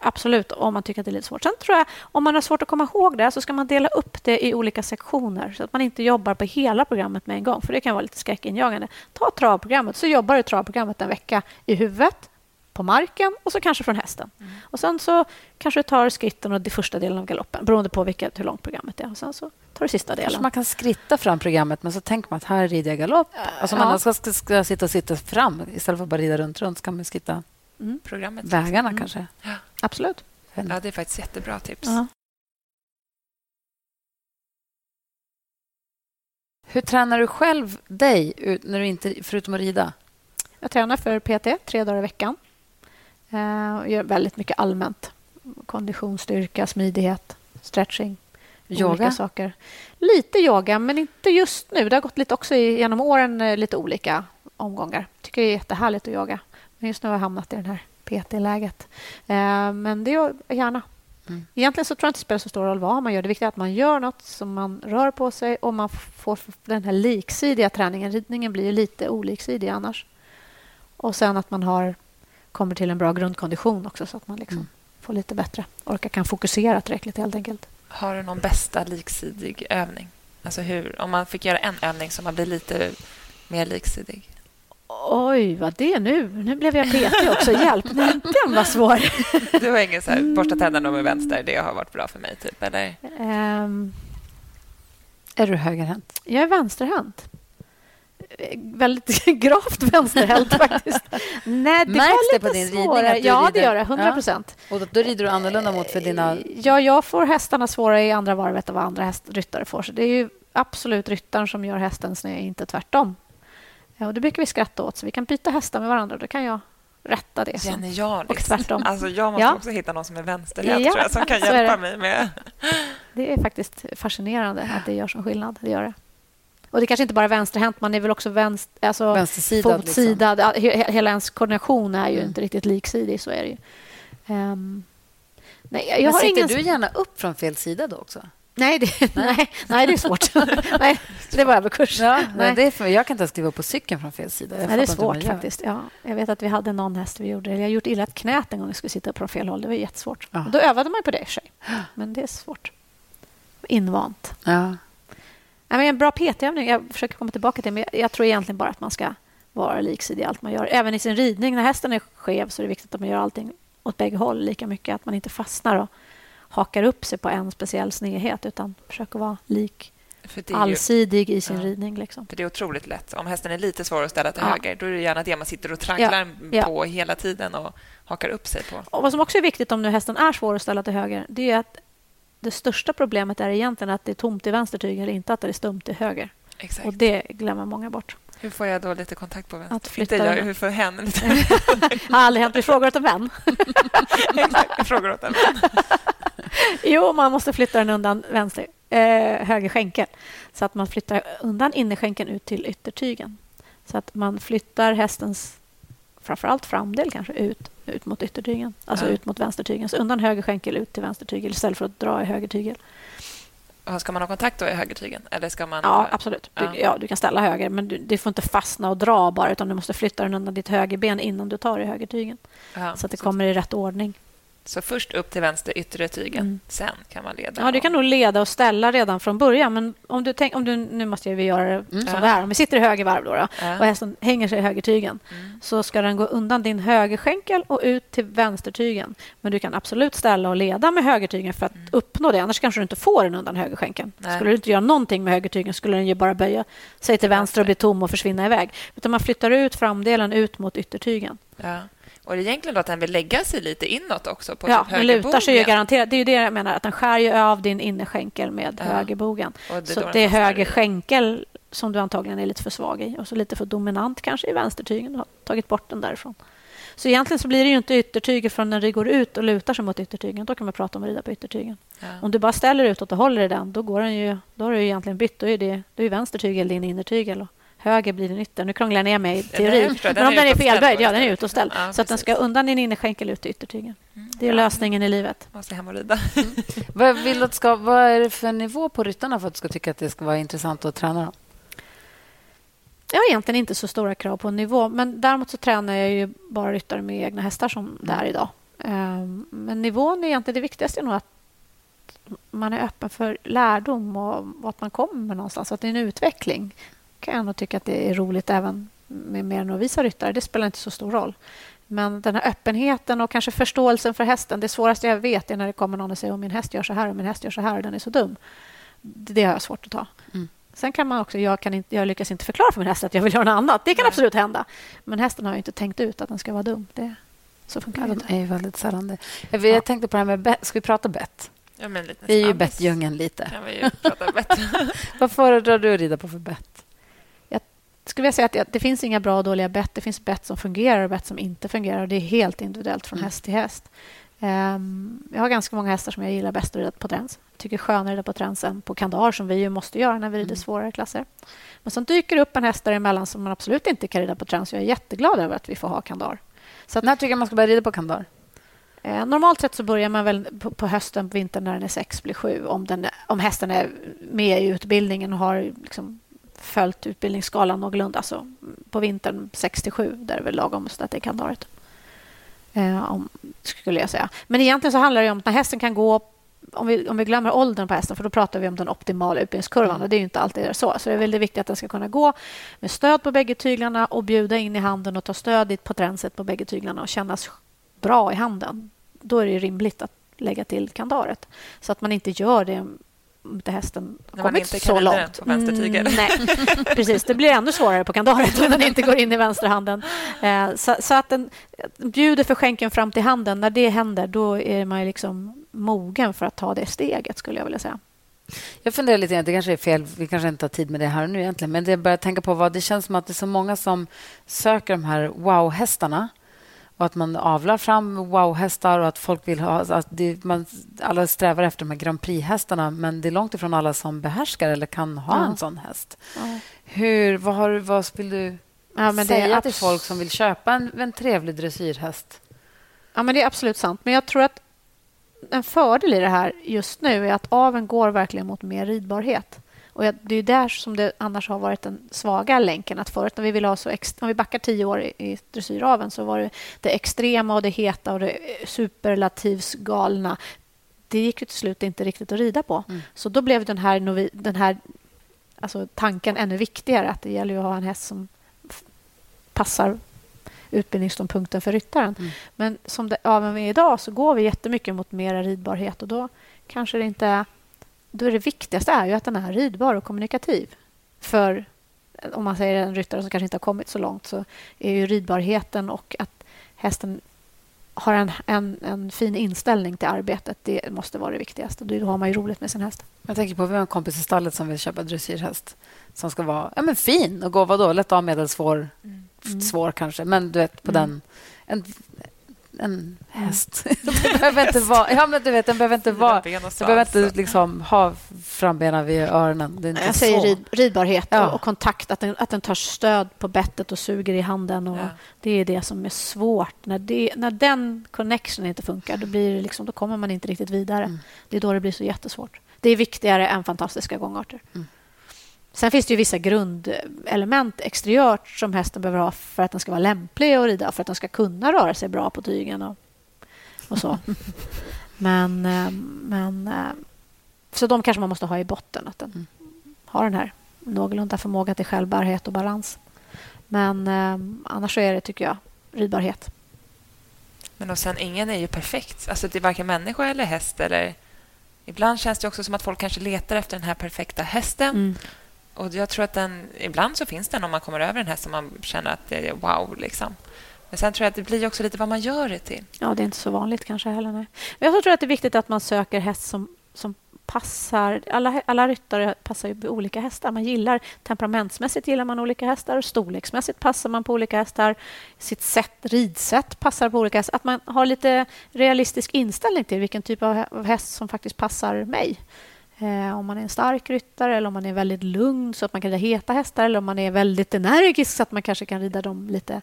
Absolut, om man tycker att det är lite svårt. Sen tror jag, om man har svårt att komma ihåg det så ska man dela upp det i olika sektioner så att man inte jobbar på hela programmet med en gång, för det kan vara lite skräckinjagande. Ta travprogrammet, så jobbar du travprogrammet en vecka i huvudet, på marken och så kanske från hästen. Mm. Och Sen så kanske du tar skritten och den första delen av galoppen beroende på vilket, hur långt programmet är. Och sen så tar du sista delen. Kanske man kan skritta fram programmet men så tänker man att här rider jag galopp. Alltså ja. man ska, ska, ska, sitta och sitta fram istället för att bara rida runt, runt ska man skritta mm. programmet. vägarna mm. kanske. Ja. Absolut. Ja, det är faktiskt jättebra tips. Ja. Hur tränar du själv dig när du inte, förutom att rida? Jag tränar för PT tre dagar i veckan. Eh, gör väldigt mycket allmänt. Kondition, styrka, smidighet, stretching. Yoga? Olika saker. Lite yoga, men inte just nu. Det har gått lite också genom åren eh, lite olika omgångar. tycker det är jättehärligt att yoga. Men just nu har jag hamnat i det här PT-läget. Eh, men det gör jag gärna. Mm. Egentligen så tror jag inte det spelar så stor roll vad man gör. Det viktiga är att man gör nåt som man rör på sig och man får den här liksidiga träningen. Ridningen blir ju lite oliksidig annars. Och sen att man har kommer till en bra grundkondition också så att man liksom mm. får lite bättre orkar kan fokusera tillräckligt helt enkelt. Har du någon bästa liksidig övning? Alltså hur, om man fick göra en övning som man blir lite mer liksidig? Oj, vad det är nu? Nu blev jag petig också. Hjälp, den var svår. Du har ingen så här, borsta tänderna med vänster, det har varit bra för mig, typ, eller? Um, är du högerhänt? Jag är vänsterhänt väldigt gravt vänsterhänt faktiskt. Nej, det Märks det på din svårare. ridning? ja, rider... det gör det. 100 procent. Ja. Och då, rider du annorlunda mot för dina... Ja, jag får hästarna svårare i andra varvet än vad andra häst, ryttare får. Så det är ju absolut ryttaren som gör hästen sned, inte tvärtom. Ja, och det brukar vi skratta åt, så vi kan byta hästar med varandra. Då kan jag rätta det. Genialiskt. Och tvärtom. Alltså, jag måste ja. också hitta någon som är vänsterhänt ja, tror jag, som kan hjälpa mig med... Det är faktiskt fascinerande att det gör som skillnad. Det gör det. Och det kanske inte bara är vänsterhänt, man är väl också vänster, alltså vänstersidad. Fotsidad. Liksom. Hela ens koordination är ju mm. inte riktigt liksidig, så är det ju. Um, nej, jag Men har sitter ingen... du gärna upp från fel sida då också? Nej, det, nej. nej, det är svårt. nej, det var överkurs. Ja, nej. Det är för, jag kan inte skriva på cykeln från fel sida. nej, det är svårt faktiskt. Ja, jag vet att vi hade någon häst vi gjorde. Jag har gjort illa ett knät en gång jag skulle sitta upp från fel håll. Det var jättesvårt. Ja. Då övade man på det i sig. Men det är svårt. Invant. Ja. Men en bra PT-övning, jag försöker komma tillbaka till men jag tror egentligen bara att man ska vara liksidig i allt man gör. Även i sin ridning, när hästen är skev så är det viktigt att man gör allting åt bägge håll lika mycket. Att man inte fastnar och hakar upp sig på en speciell snedhet utan försöker vara lik allsidig i sin ja. ridning. Liksom. För Det är otroligt lätt. Om hästen är lite svår att ställa till ja. höger då är det gärna det man sitter och tragglar ja. på hela tiden och hakar upp sig på. Och Vad som också är viktigt om nu hästen är svår att ställa till höger det är att det största problemet är egentligen att det är tomt i vänster tygel, inte att det är stumt i höger. Exakt. Och Det glömmer många bort. Hur får jag då lite kontakt på vänster? Att flytta inte jag, hur får hen lite... har aldrig hänt. Vi frågar åt en vän. Exakt, jag frågar åt en vän. jo, man måste flytta den undan vänster, eh, höger skänkel. Så att man flyttar undan innerskänkeln ut till yttertygen. Så att man flyttar hästens framförallt framdel kanske ut, ut mot yttertygen, alltså ja. ut mot vänstertygen. Så undan höger skänkel ut till vänstertygel istället för att dra i höger tygel. Ska man ha kontakt då i högertygen? Eller ska man... Ja, absolut. Du, ja. ja du kan ställa höger, men du, du, får inte fastna och dra bara utan du måste flytta den undan ditt högerben innan du tar i högertygen. Ja, så att det så kommer i rätt ordning. Så först upp till vänster yttre tygen, mm. sen kan man leda? Ja, du kan nog leda och ställa redan från början. Men om du tänk, om du, nu måste vi göra det mm. som det här. Om vi sitter i höger varv då, då ja. och hästen hänger sig i högertygen mm. så ska den gå undan din högerskänkel och ut till vänstertygen. Men du kan absolut ställa och leda med högertygen för att mm. uppnå det. Annars kanske du inte får den undan högerskänkeln. Nej. Skulle du inte göra någonting med högertygen skulle den ju bara böja sig till vänster och bli tom och försvinna iväg. Utan man flyttar ut framdelen ut mot yttertygen. Ja. Och det är egentligen då att den vill lägga sig lite inåt också på Ja, typ lutar sig ju garanterat. Det är ju det jag menar, att den skär ju av din innerskänkel med ja. högerbogen. Det så det är höger skänkel som du antagligen är lite för svag i och så lite för dominant kanske i vänstertygen. Du har tagit bort den därifrån. Så egentligen så blir det ju inte yttertyget förrän den går ut och lutar sig mot yttertygen. Då kan man prata om att rida på yttertygen. Ja. Om du bara ställer utåt och håller i den, då, går den ju, då har du egentligen bytt. Då är, det, då är vänstertygel din innertygel och höger blir din ytter. Nu krånglar jag ner mig i teori. Ja, Men om den är felböjd, ja, den är utåställd. Ja, så att den ska undan din innerskänkel ut till yttertygen. Mm. Det är lösningen i livet. Måste hem och rida. Mm. vad, vill att ska, vad är det för nivå på ryttarna för att du ska tycka att det ska vara intressant att träna dem? Jag har egentligen inte så stora krav på nivå, men däremot så tränar jag ju bara ryttare med egna hästar som det är idag. Ehm, men nivån är egentligen det viktigaste är nog att man är öppen för lärdom och vart man kommer någonstans. Att det är en utveckling. Kan jag nog tycka att det är roligt även med mer novisa ryttare. Det spelar inte så stor roll. Men den här öppenheten och kanske förståelsen för hästen. Det svåraste jag vet är när det kommer någon och säger att min häst gör så här och min häst gör så här och den är så dum. Det har jag svårt att ta. Mm. Sen kan man också, jag, kan inte, jag lyckas inte förklara för min häst att jag vill göra något annat. Det kan Nej. absolut hända. Men hästen har inte tänkt ut att den ska vara dum. Det, så funkar det inte. är väldigt sällan det. Jag, jag tänkte på det här med bett. Ska vi prata bett? Ja, men lite vi är ju bettdjungeln lite. Kan vi prata bett. Vad föredrar du att rida på för bett? Jag skulle vilja säga att det, det finns inga bra och dåliga bett. Det finns bett som fungerar och bett som inte fungerar. Det är helt individuellt från mm. häst till häst. Um, jag har ganska många hästar som jag gillar bäst att rida på träns. tycker skönare att rida på träns än på kandar som vi ju måste göra när vi rider mm. svårare klasser. Men sen dyker det upp en häst däremellan som man absolut inte kan rida på träns. Jag är jätteglad över att vi får ha kandar. Så att, När tycker jag man ska börja rida på kandar? Eh, normalt sett så börjar man väl på, på, hösten, på vintern när den är sex, blir sju. Om, den, om hästen är med i utbildningen och har liksom följt utbildningsskalan någorlunda. Så på vintern 6 till 7, där är det väl lagom att det är kandaret. Eh, om, skulle jag säga. Men egentligen så handlar det om att när hästen kan gå om vi, om vi glömmer åldern på hästen, för då pratar vi om den optimala utbildningskurvan. Mm. Och det är inte alltid så. Så det är väldigt viktigt att den ska kunna gå med stöd på bägge tyglarna och bjuda in i handen och ta stöd i potrenset på bägge tyglarna och kännas bra i handen. Då är det rimligt att lägga till kandaret. Så att man inte gör det inte hästen kommit så långt. På mm, nej, precis. Det blir ännu svårare på kandaret om den inte går in i vänsterhanden. Eh, så, så, att den bjuder för skänken fram till handen. När det händer, då är man liksom mogen för att ta det steget, skulle jag vilja säga. Jag funderar lite grann, det kanske är fel, vi kanske inte har tid med det här nu egentligen, men det börjar tänka på vad det känns som att det är så många som söker de här wow-hästarna och att man avlar fram wow-hästar och att folk vill ha... Att det, man, alla strävar efter de här Grand Prix-hästarna men det är långt ifrån alla som behärskar eller kan ha ja. en sån häst. Ja. Hur, vad, har, vad vill du ja, säga till folk som vill köpa en, en trevlig dressyrhäst? Ja, men det är absolut sant. Men jag tror att en fördel i det här just nu är att aven går verkligen mot mer ridbarhet. Och det är där som det annars har varit den svaga länken. Att förut när vi ville ha så om vi backar tio år i dressyraven så var det det extrema och det heta och det superlativsgalna. Det gick ju till slut inte riktigt att rida på. Mm. Så då blev den här, den här alltså tanken ännu viktigare. Att det gäller att ha en häst som passar utbildningsståndpunkten för ryttaren. Mm. Men som det aveln är idag så går vi jättemycket mot mer ridbarhet och då kanske det inte då är det viktigaste är ju att den är ridbar och kommunikativ. För om man säger en ryttare som kanske inte har kommit så långt så är ju ridbarheten och att hästen har en, en, en fin inställning till arbetet. Det måste vara det viktigaste. Då har man ju roligt med sin häst. Jag tänker på vi har en kompis i stallet som vill köpa dressyrhäst som ska vara ja, men fin och gå vadå, lätt av, medelsvår, mm. svår kanske. Men du vet, på mm. den... En, en häst. Mm. det behöver inte vara... Ja, men du vet, den behöver inte vara... Den behöver inte liksom ha frambenen vid öronen. Det är inte jag säger rid, ridbarhet ja. och, kontakt. Att den, att den tar stöd på bettet och suger i handen. Och ja. Det är det som är svårt. När, det, när den connection inte funkar, då, blir det liksom, då kommer man inte riktigt vidare. Mm. Det är då det blir så jättesvårt. Det är viktigare än fantastiska gångarter. Mm. Sen finns det ju vissa grundelement exteriört som hästen behöver ha för att den ska vara lämplig att rida, för att den ska kunna röra sig bra på tygen och, och så. men, eh, men, eh, så de kanske man måste ha i botten, att den mm. har den här någorlunda förmåga till självbärighet och balans. Men eh, annars är det, tycker jag, ridbarhet. Men och sen, ingen är ju perfekt. Alltså, det är varken människa eller häst. Eller... Ibland känns det också som att folk kanske letar efter den här perfekta hästen. Mm. Och jag tror att den, ibland så finns den om man kommer över en häst som man känner att det är wow. Liksom. Men sen tror jag att det blir också lite vad man gör det till. Ja, det är inte så vanligt kanske heller. Nej. Men jag tror att det är viktigt att man söker häst som, som passar... Alla, alla ryttare passar ju på olika hästar. Man gillar Temperamentsmässigt gillar man olika hästar. Storleksmässigt passar man på olika hästar. Sitt sätt, ridsätt passar på olika hästar. Att man har lite realistisk inställning till vilken typ av häst som faktiskt passar mig. Eh, om man är en stark ryttare eller om man är väldigt lugn så att man kan rida heta hästar eller om man är väldigt energisk så att man kanske kan rida dem lite...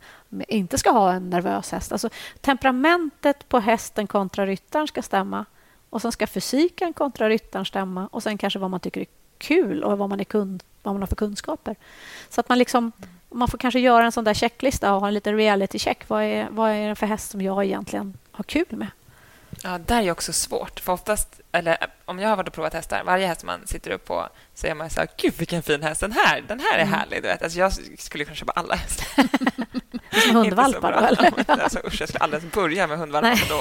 Inte ska ha en nervös häst. Alltså, temperamentet på hästen kontra ryttaren ska stämma. Och sen ska fysiken kontra ryttaren stämma. Och sen kanske vad man tycker är kul och vad man, är kund, vad man har för kunskaper. Så att man liksom... Man får kanske göra en sån där checklista och ha en liten reality check. Vad är, vad är det för häst som jag egentligen har kul med. Ja, där är också svårt. För oftast, eller om jag har varit och provat hästar, varje häst man sitter upp på så är man så här, gud vilken fin häst, den här, den här är mm. härlig. Du vet. Alltså, jag skulle kunna köpa alla hästar. Som hundvalpar då, eller? alltså, usch, jag skulle aldrig börja med hundvalpar. Då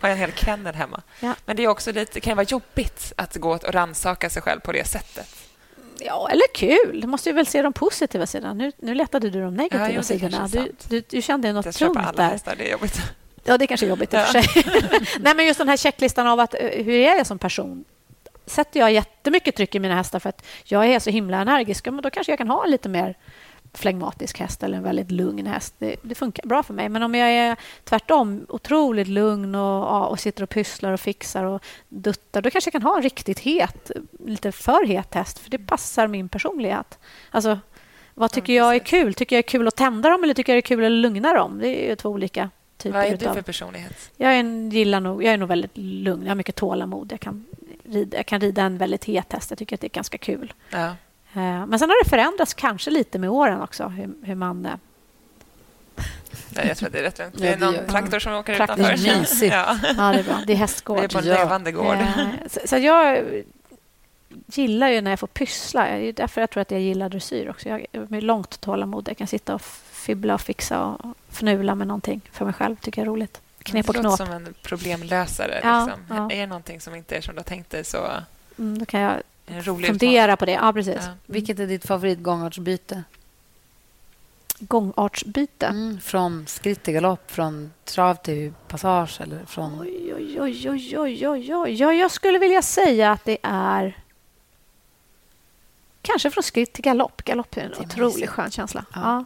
har jag en hel kennel hemma. Ja. Men det är också lite, kan vara jobbigt att gå och rannsaka sig själv på det sättet. Ja, eller kul. Du måste ju väl se de positiva sidorna. Nu, nu letade du de negativa ja, sidorna. Du, du, du, kände något tungt där. det är jobbigt. Ja, det är kanske är jobbigt i och för sig. Nej, men just den här checklistan av att, eh, hur är jag som person? Sätter jag jättemycket tryck i mina hästar för att jag är så himla energisk, men då kanske jag kan ha en lite mer flegmatisk häst eller en väldigt lugn häst. Det, det, funkar bra för mig. Men om jag är tvärtom otroligt lugn och, och sitter och pysslar och fixar och duttar, då kanske jag kan ha en riktigt het, lite för het häst, för det passar min personlighet. Alltså, vad tycker jag är kul? Tycker jag är kul att tända dem eller tycker jag är kul att lugna dem? Det är ju två olika typer Vad är du för personlighet? Jag är, en, gillar nog, jag är nog väldigt lugn. Jag har mycket tålamod. Jag kan, rida, jag kan rida en väldigt het häst. Jag tycker att det är ganska kul. Ja. Eh, men sen har det förändrats kanske lite med åren också, hur, hur man... Nej, jag tror att det är rätt lugnt. Det är någon traktor som åker traktor. utanför. Det är mysigt. Ja. ja, det är bra. Det är hästgård. Det är på en levande gård. Eh, så, så, jag gillar ju när jag får pyssla. Det är därför jag tror att jag gillar dressyr också. Jag har långt tålamod. Jag kan sitta och fibbla och fixa och fnula med någonting för mig själv. tycker jag är roligt. Knep och knåp. Det låter som en problemlösare. Ja, liksom. ja. Är det någonting som inte är som du har tänkt dig så... Mm, då kan jag fundera på det. Ja, precis. Ja. Mm. Vilket är ditt favoritgångartsbyte? Gångartsbyte? Mm, från skritt till galopp, från trav till passage eller från... Oj, oj, oj, oj, oj, oj, oj. Ja, jag skulle vilja säga att det är... Kanske från skritt till galopp. Galopp är en otroligt skön känsla. Ja.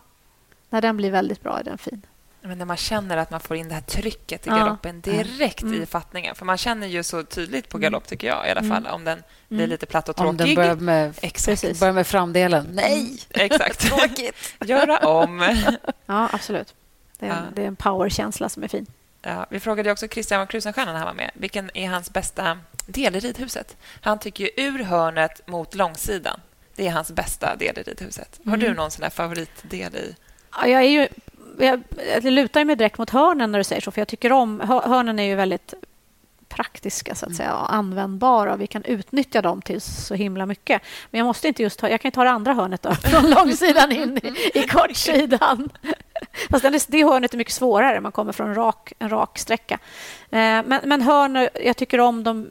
När den blir väldigt bra är den fin. Men när man känner att man får in det här trycket i galoppen ja. direkt mm. i fattningen. För man känner ju så tydligt på galopp, tycker jag i alla mm. fall, om den blir mm. lite platt och tråkig. Om den börjar med, Exakt. börjar med framdelen. Nej! Exakt. Tråkigt. Göra om. ja, absolut. Det är, ja. det är en powerkänsla som är fin. Ja, vi frågade också Christian von Krusenstjerna när han var med. Vilken är hans bästa del i ridhuset? Han tycker ju ur hörnet mot långsidan. Det är hans bästa del i ridhuset. Har du någon sån favoritdel i Ja, jag är ju jag, jag lutar mig direkt mot hörnen när du säger så, för jag tycker om... Hörnen är ju väldigt praktiska så att säga, och användbara. Vi kan utnyttja dem till så himla mycket. Men jag måste inte just ta, jag kan ta det andra hörnet då, från långsidan in i, i kortsidan. Fast det, det hörnet är mycket svårare. Man kommer från en rak, en rak sträcka. Eh, men, men hörn, jag tycker om dem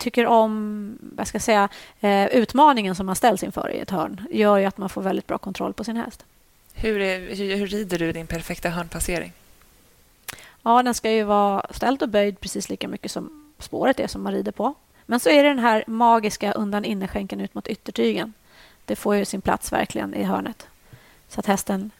tycker om vad ska jag säga, eh, utmaningen som man ställs inför i ett hörn gör ju att man får väldigt bra kontroll på sin häst. Hur, är, hur, hur rider du din perfekta hörnpassering? Ja, den ska ju vara ställd och böjd precis lika mycket som spåret är som man rider på. Men så är det den här magiska undan innerskänken ut mot yttertygen. Det får ju sin plats verkligen i hörnet. Så att hästen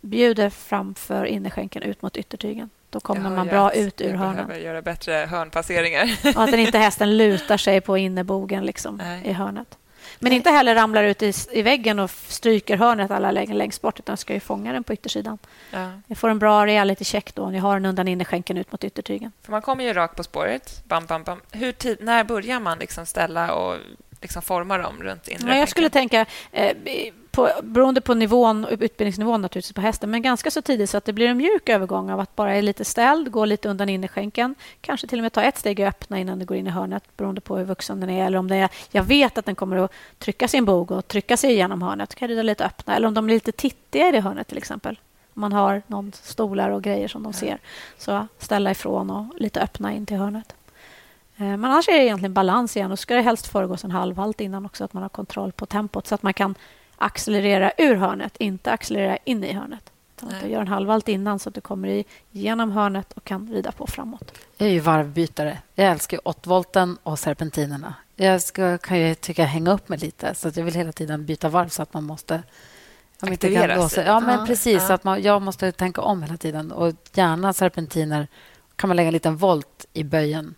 bjuder framför innerskänken ut mot yttertygen. Då kommer man bra ut ur hörnen. Jag behöver göra bättre hörnpasseringar. Och att den inte hästen lutar sig på innerbogen liksom, i hörnet. Men inte heller ramlar ut i, i väggen och stryker hörnet alla längst bort utan ska ju fånga den på yttersidan. Ja. Jag får en bra reality check då om jag har den undan innerskänken ut mot yttertygen. För man kommer ju rakt på spåret. Bam, bam, bam. Hur tid, när börjar man liksom ställa och liksom forma dem runt inre ja, Jag skulle tänka, eh, på, beroende på nivån, utbildningsnivån naturligtvis på hästen, men ganska så tidigt så att det blir en mjuk övergång av att bara är lite ställd, gå lite undan innerskänken, kanske till och med ta ett steg och öppna innan det går in i hörnet beroende på hur vuxen den är. Eller om det är, jag vet att den kommer att trycka sin bog och trycka sig igenom hörnet, kan rida lite öppna. Eller om de är lite tittiga i det hörnet till exempel. Om man har någon stolar och grejer som de ser. Så ställa ifrån och lite öppna in till hörnet. Eh, men annars är det egentligen balans igen. Då ska det helst föregås en halvhalt innan också, att man har kontroll på tempot så att man kan accelerera ur hörnet, inte accelerera in i hörnet. att du gör en halvvalt innan så att du kommer igenom hörnet och kan rida på framåt. Jag är ju varvbytare. Jag älskar 8 och serpentinerna. Jag ska, kan ju tycka hänga upp mig lite, så att jag vill hela tiden byta varv så att man måste om kan sig. Ja, men precis. Ja. Att man, jag måste tänka om hela tiden. Och gärna serpentiner kan man lägga en liten volt i böjen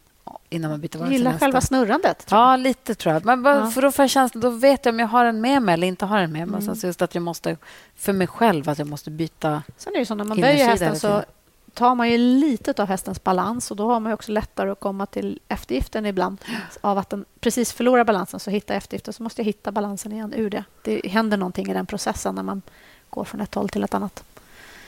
innan man byter varv. Gillar själva snurrandet? Ja, lite tror jag. Men bara, ja. för då, får jag känslan, då vet jag om jag har den med mig eller inte har den med mig. Mm. Så just att jag måste, för mig själv, att jag måste byta Sen är det så när man böjer hästen så tar man ju lite av hästens balans och då har man också lättare att komma till eftergiften ibland. Av att den precis förlorar balansen så hittar eftergiften så måste jag hitta balansen igen ur det. Det händer någonting i den processen när man går från ett håll till ett annat.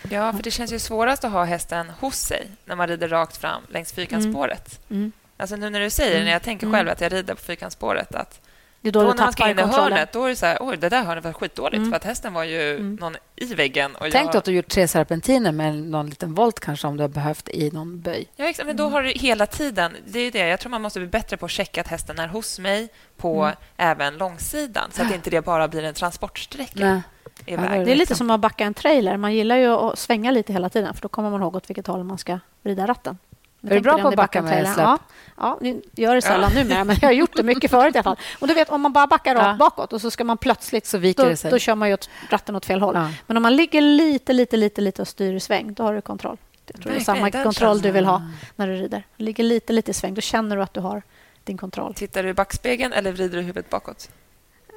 Ja, för det känns ju svårast att ha hästen hos sig när man rider rakt fram längs fyrkantsspåret. Mm. Mm. Alltså nu när du säger Mm. när jag tänker Mm. själv att jag rider på fyrkantsspåret att Det är då, då, när man ska in i hörnet då är det så här, oj, det där hörnet var skitdåligt Mm. för att hästen var ju Mm. någon i väggen. Och Tänk jag... att du gjort tre serpentiner med någon liten volt kanske om du har behövt i någon böj. Ja, exakt. Men då Mm. har du hela tiden... Det är det. Jag tror man måste bli bättre på att checka att hästen är hos mig på Mm. även långsidan så att inte det bara blir en transportsträcka Nej. Ja, Det är lite som att backa en trailer. Man gillar ju att svänga lite hela tiden för då kommer man ihåg åt vilket håll man ska vrida ratten. Är du bra på att backa med släp? Ja, ja, ni gör det sällan numera, men jag har gjort det mycket förut i alla fall. Och du vet, om man bara backar rakt Ja. bakåt och så ska man plötsligt... Så viker Då, det sig. då kör man ju åt ratten åt fel håll. Ja. Men om man ligger lite, lite, lite, lite och styr i sväng, då har du kontroll. Jag tror det är samma kontroll du vill ha när du rider. Ligger lite, lite i sväng, då känner du att du har din kontroll. Tittar du i backspegeln eller vrider du huvudet bakåt?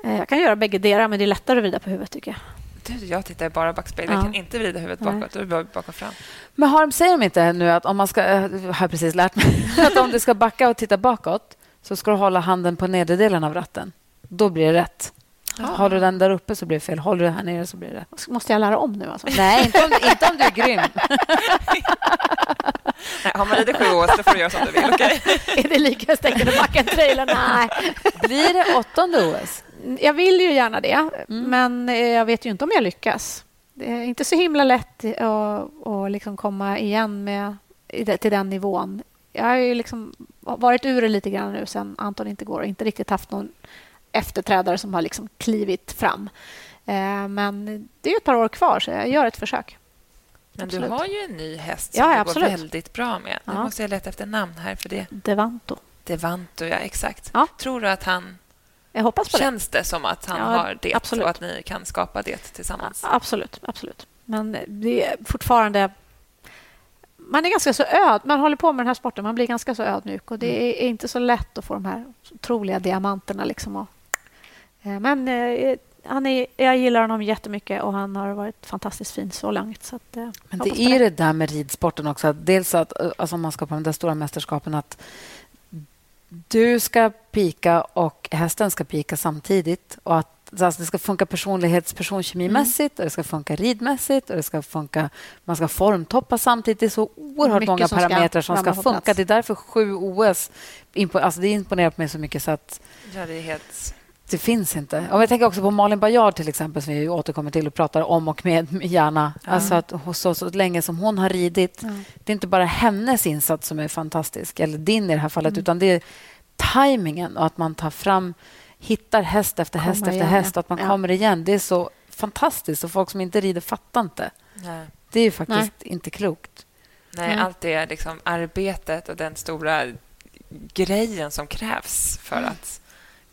Eh, Jag kan göra bägge delar, men det är lättare att vrida på huvudet tycker jag. Du, jag tittar bara i backspegeln. Ja. Jag kan inte vrida huvudet bakåt. Då är det bara bak och fram. Men har de, säger de inte nu att om man ska... eh, Jag har precis lärt mig att om du ska backa och titta bakåt så ska du hålla handen på nedre delen av ratten. Då blir det rätt. Har du den där uppe så blir det fel. Håller du här nere så blir det rätt. Måste jag lära om nu? Alltså? Nej, inte om, inte om du är grym. Nej, har man ridit sju år så får du göra som du vill. okej? är det lika stängt att backa en trailer? Nej. Blir det åttonde OS? Jag vill ju gärna det, Mm. men eh, jag vet ju inte om jag lyckas. Det är inte så himla lätt att, att liksom komma igen med, till den nivån. Jag har ju liksom varit ur det lite grann nu sen Anton inte går och inte riktigt haft någon efterträdare som har liksom klivit fram. Eh, Men det är ett par år kvar, så jag gör ett försök. Men Absolut. du har ju en ny häst som ja, det absolut. går väldigt bra med. Nu Ja. måste jag leta efter namn här för det. Devanto. Devanto, ja exakt. Ja. Tror du att han... Jag hoppas på det. Känns det som att han Ja, har det absolut. och att ni kan skapa det tillsammans? Absolut, absolut. Men det är fortfarande... Man är ganska så öd. Man håller på med den här sporten, man blir ganska så ödmjuk och det är inte så lätt att få de här otroliga diamanterna. Liksom och, eh, men eh, han är, jag gillar honom jättemycket och han har varit fantastiskt fin så långt. Så att, eh, Men det är det där med ridsporten också. Dels att alltså om man ska på de där stora mästerskapen att du ska pika och hästen ska pika samtidigt. Och att alltså det ska funka personlighets personkemimässigt och det ska funka ridmässigt och det ska funka... Man ska formtoppa samtidigt. Det är så oerhört Mycket många som ska parametrar som ska, funka. Det är därför sju OS... Impo, alltså det imponerar på mig så mycket så att Ja, det är helt... det finns inte. Och jag tänker också på Malin Bajard till exempel som vi återkommer till och pratar om och med gärna. Alltså att så, så länge som hon har ridit Ja. det är inte bara hennes insats som är fantastisk, eller din i det här fallet, Mm. utan det är tajmingen och att man tar fram, hittar häst efter häst Kommer efter igen, häst ja. och att man Ja. kommer igen. Det är så fantastiskt och folk som inte rider fattar inte. Nej. Det är ju faktiskt inte klokt. Nej, Mm. allt det liksom arbetet och den stora grejen som krävs för Mm. att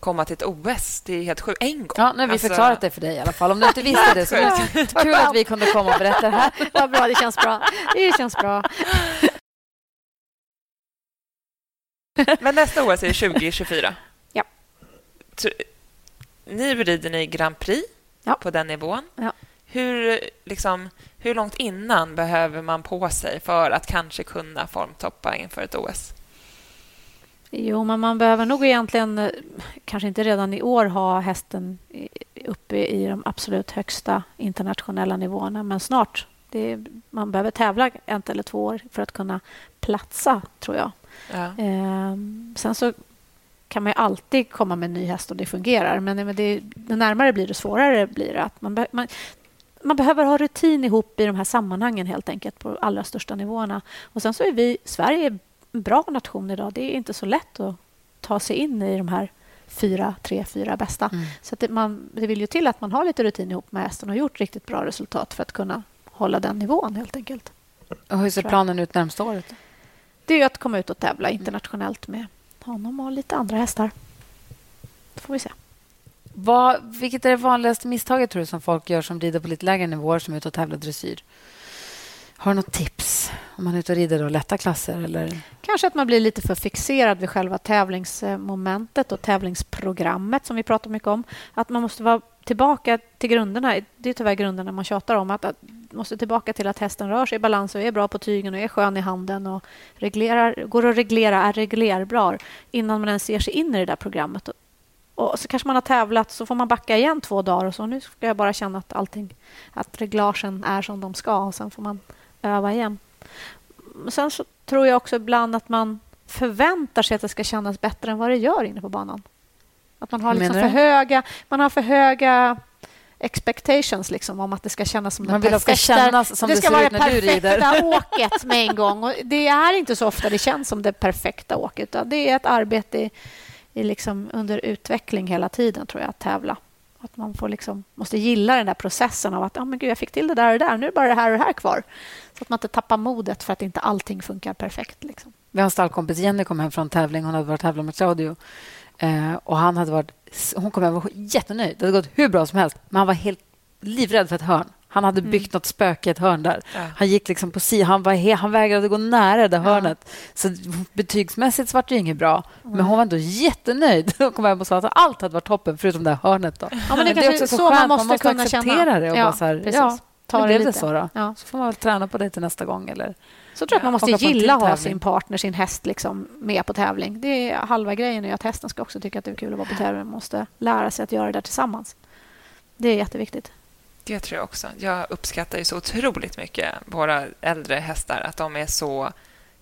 komma till ett OS. Det är helt sjukt. En gång. Ja, nu har vi Alltså, förklarat det för dig i alla fall. Om du inte visste det så det kul att vi kunde komma och berätta det här. Vad bra, det känns bra. Det känns bra. Men nästa OS är 2024. Ja. Nu rider ni Grand Prix Ja. på den nivån. Ja. Hur, liksom, hur långt innan behöver man på sig för att kanske kunna formtoppa inför ett OS? Jo, men man behöver nog egentligen, eh, kanske inte redan i år, ha hästen uppe i de absolut högsta internationella nivåerna, men snart. Är, man behöver tävla ett eller två år för att kunna platsa, tror jag. Ja. Ehm, sen så kan man ju alltid komma med en ny häst och det fungerar, men men det, det närmare blir det svårare blir det. Att man, be, man, man behöver ha rutin ihop i de här sammanhangen helt enkelt på allra största nivåerna. Och sen så är vi, Sverige bra nation idag. Det är inte så lätt att ta sig in i de här fyra, tre, fyra bästa. Mm. Så att det, man, det vill ju till att man har lite rutin ihop med hästen och gjort riktigt bra resultat för att kunna hålla den nivån helt enkelt. Och hur ser planen ut närmsta året? Det är ju att komma ut och tävla internationellt med honom och lite andra hästar. Det får vi se. Vad, vilket är det vanligaste misstaget tror du som folk gör som rider på lite lägre nivåer som är ute och tävlar dressyr? Har du något tips om man är ute och rider då lätta klasser? Eller? Kanske att man blir lite för fixerad vid själva tävlingsmomentet och tävlingsprogrammet som vi pratar mycket om. Att man måste vara tillbaka till grunderna. Det är tyvärr grunderna man tjatar om. Att, att måste tillbaka till att hästen rör sig i balans och är bra på tygen och är skön i handen och reglerar, går att reglera, är reglerbar innan man ens ger sig in i det där programmet. Och så kanske man har tävlat, så får man backa igen två dagar och så nu ska jag bara känna att allting, att reglagen är som de ska och sen får man öva igen. Sen så tror jag också ibland att man förväntar sig att det ska kännas bättre än vad det gör inne på banan. Att man har, liksom för, höga, man har för höga expectations liksom, om att det ska kännas som man det perfekta. Ska kännas som det, det ska vara det perfekta åket med en gång. Och det är inte så ofta det känns som det perfekta åket. Utan det är ett arbete i, i liksom under utveckling hela tiden, tror jag, att tävla. Att man får liksom, måste gilla den där processen av att oh, men gud, jag fick till det där och det där. Nu är bara det här och det här kvar. Så att man inte tappar modet för att inte allting funkar perfekt. Liksom. Vi har en stallkompis, Jenny, kom hem från tävling. Hon hade varit tävlat med Claudio. Eh, och han hade varit, hon kom hem och var jättenöjd. Det hade gått hur bra som helst. Men han var helt livrädd för ett hörn. Han hade mm. byggt mm. något spöke i ett hörn där. Ja. Han gick liksom på si, han, var han vägrade gå nära det ja. hörnet. Så betygsmässigt var det inget bra. Mm. Men hon var ändå jättenöjd. Hon kom hem och sa att allt hade varit toppen förutom det hörnet. Då. Ja, men det, men det är också så, så skönt. Man måste, man måste kunna acceptera känna. det. Och ja, bara så här, ja, ta det blev det så då? Ja. Så får man väl träna på det till nästa gång. Eller så tror jag att man måste gilla att ha sin partner, sin häst liksom med på tävling. Det är halva grejen är att hästen ska också tycka att det är kul att vara på tävling. Man måste lära sig att göra det där tillsammans. Det är jätteviktigt. Det tror jag också. Jag uppskattar ju så otroligt mycket våra äldre hästar, att de är så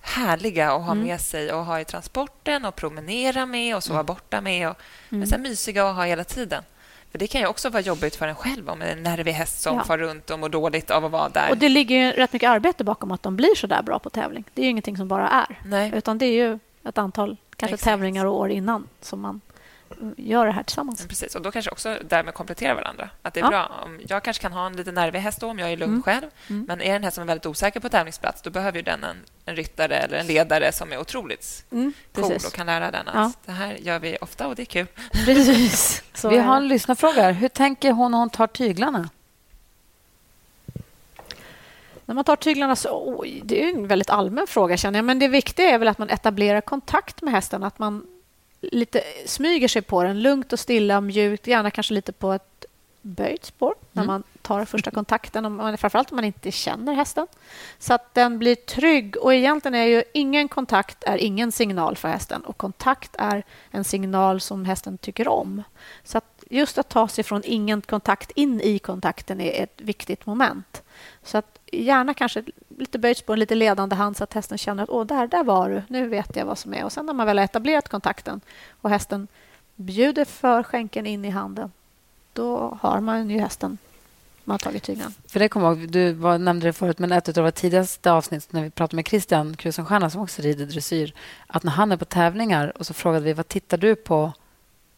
härliga att ha mm. med sig och ha i transporten och promenera med och sova mm. borta med. Och, mm. Men så mysiga att ha hela tiden. För Det kan ju också vara jobbigt för en själv om en nervig häst som ja. far runt och mår dåligt av att vara där. Och Det ligger ju rätt mycket arbete bakom att de blir så där bra på tävling. Det är ju ingenting som bara är. Nej. Utan det är ju ett antal kanske Exakt. tävlingar och år innan som man gör det här tillsammans. Precis, och då kanske också därmed kompletterar varandra. Att det är ja. bra. Jag kanske kan ha en lite nervig häst då, om jag är lugn mm. själv. Mm. Men är det en häst som är väldigt osäker på tävlingsplats då behöver den en, en ryttare eller en ledare som är otroligt mm, cool och kan lära den att ja. det här gör vi ofta och det är kul. Precis. vi har en lyssnarfråga. Hur tänker hon när hon tar tyglarna? När man tar tyglarna så... Oj, det är en väldigt allmän fråga, känner jag. Men det viktiga är väl att man etablerar kontakt med hästen. Att man lite smyger sig på den lugnt och stilla, mjukt, gärna kanske lite på ett böjt spår när mm. man tar första kontakten, om man, framförallt om man inte känner hästen. Så att den blir trygg. Och egentligen är ju ingen kontakt är ingen signal för hästen och kontakt är en signal som hästen tycker om. Så att just att ta sig från ingen kontakt in i kontakten är ett viktigt moment. Så att gärna kanske lite böjt spår, lite ledande hand så att hästen känner att Åh, där, där var du, nu vet jag vad som är. Och sen när man väl har etablerat kontakten och hästen bjuder för skänken in i handen, då har man ju hästen man har tagit tygen. För det kommer ihåg, du var, nämnde det förut, men ett av våra tidigaste avsnitt när vi pratade med Christian Krusenstierna som också rider dressyr, att när han är på tävlingar och så frågade vi vad tittar du på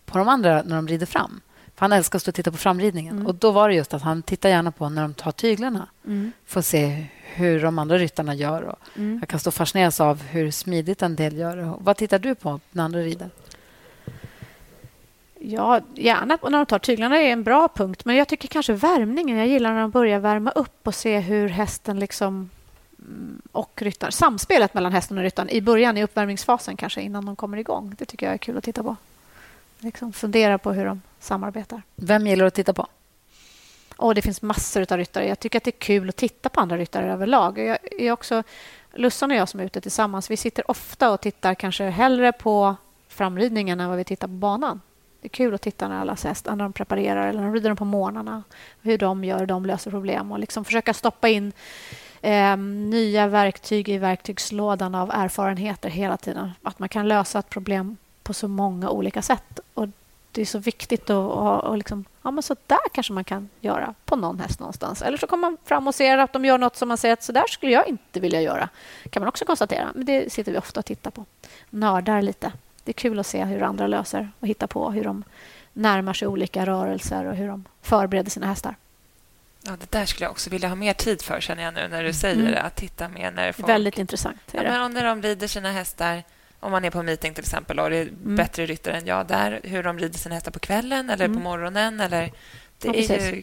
på de andra när de rider fram? För han älskar att stå och titta på framridningen. Mm. Och då var det just att han tittar gärna på när de tar tyglarna. Mm. Får se hur de andra ryttarna gör. Och mm. Jag kan stå fascineras av hur smidigt en del gör. Och vad tittar du på när andra rider? Ja, gärna när de tar tyglarna är en bra punkt. Men jag tycker kanske värmningen. Jag gillar när de börjar värma upp och se hur hästen liksom mm, och ryttaren, samspelet mellan hästen och ryttaren i början, i uppvärmningsfasen kanske, innan de kommer igång. Det tycker jag är kul att titta på. Liksom fundera på hur de samarbetar. Vem gillar du att titta på? Oh, det finns massor av ryttare. Jag tycker att det är kul att titta på andra ryttare överlag. Jag är också, Lussan och jag som är ute tillsammans, vi sitter ofta och tittar kanske hellre på framridningen än vad vi tittar på banan. Det är kul att titta när alla hästar när de preparerar eller när de rider dem på morgnarna. Hur de gör, de löser problem och liksom försöka stoppa in eh, nya verktyg i verktygslådan av erfarenheter hela tiden. Att man kan lösa ett problem på så många olika sätt. Och det är så viktigt att ha... Och liksom, ja, men så där kanske man kan göra på någon häst någonstans. Eller så kommer man fram och ser att de gör nåt som man säger att så där skulle jag inte vilja göra. kan man också konstatera. Men det sitter vi ofta och tittar på. Nördar lite. Det är kul att se hur andra löser och hitta på hur de närmar sig olika rörelser och hur de förbereder sina hästar. Ja, det där skulle jag också vilja ha mer tid för, känner jag nu när du säger mm. det. Att titta mer när folk... Väldigt intressant. Ja, men när de rider sina hästar om man är på meeting till exempel och det är mm. bättre ryttare än jag där, hur de rider sina hästar på kvällen eller mm. på morgonen. Eller, det ja, är ju,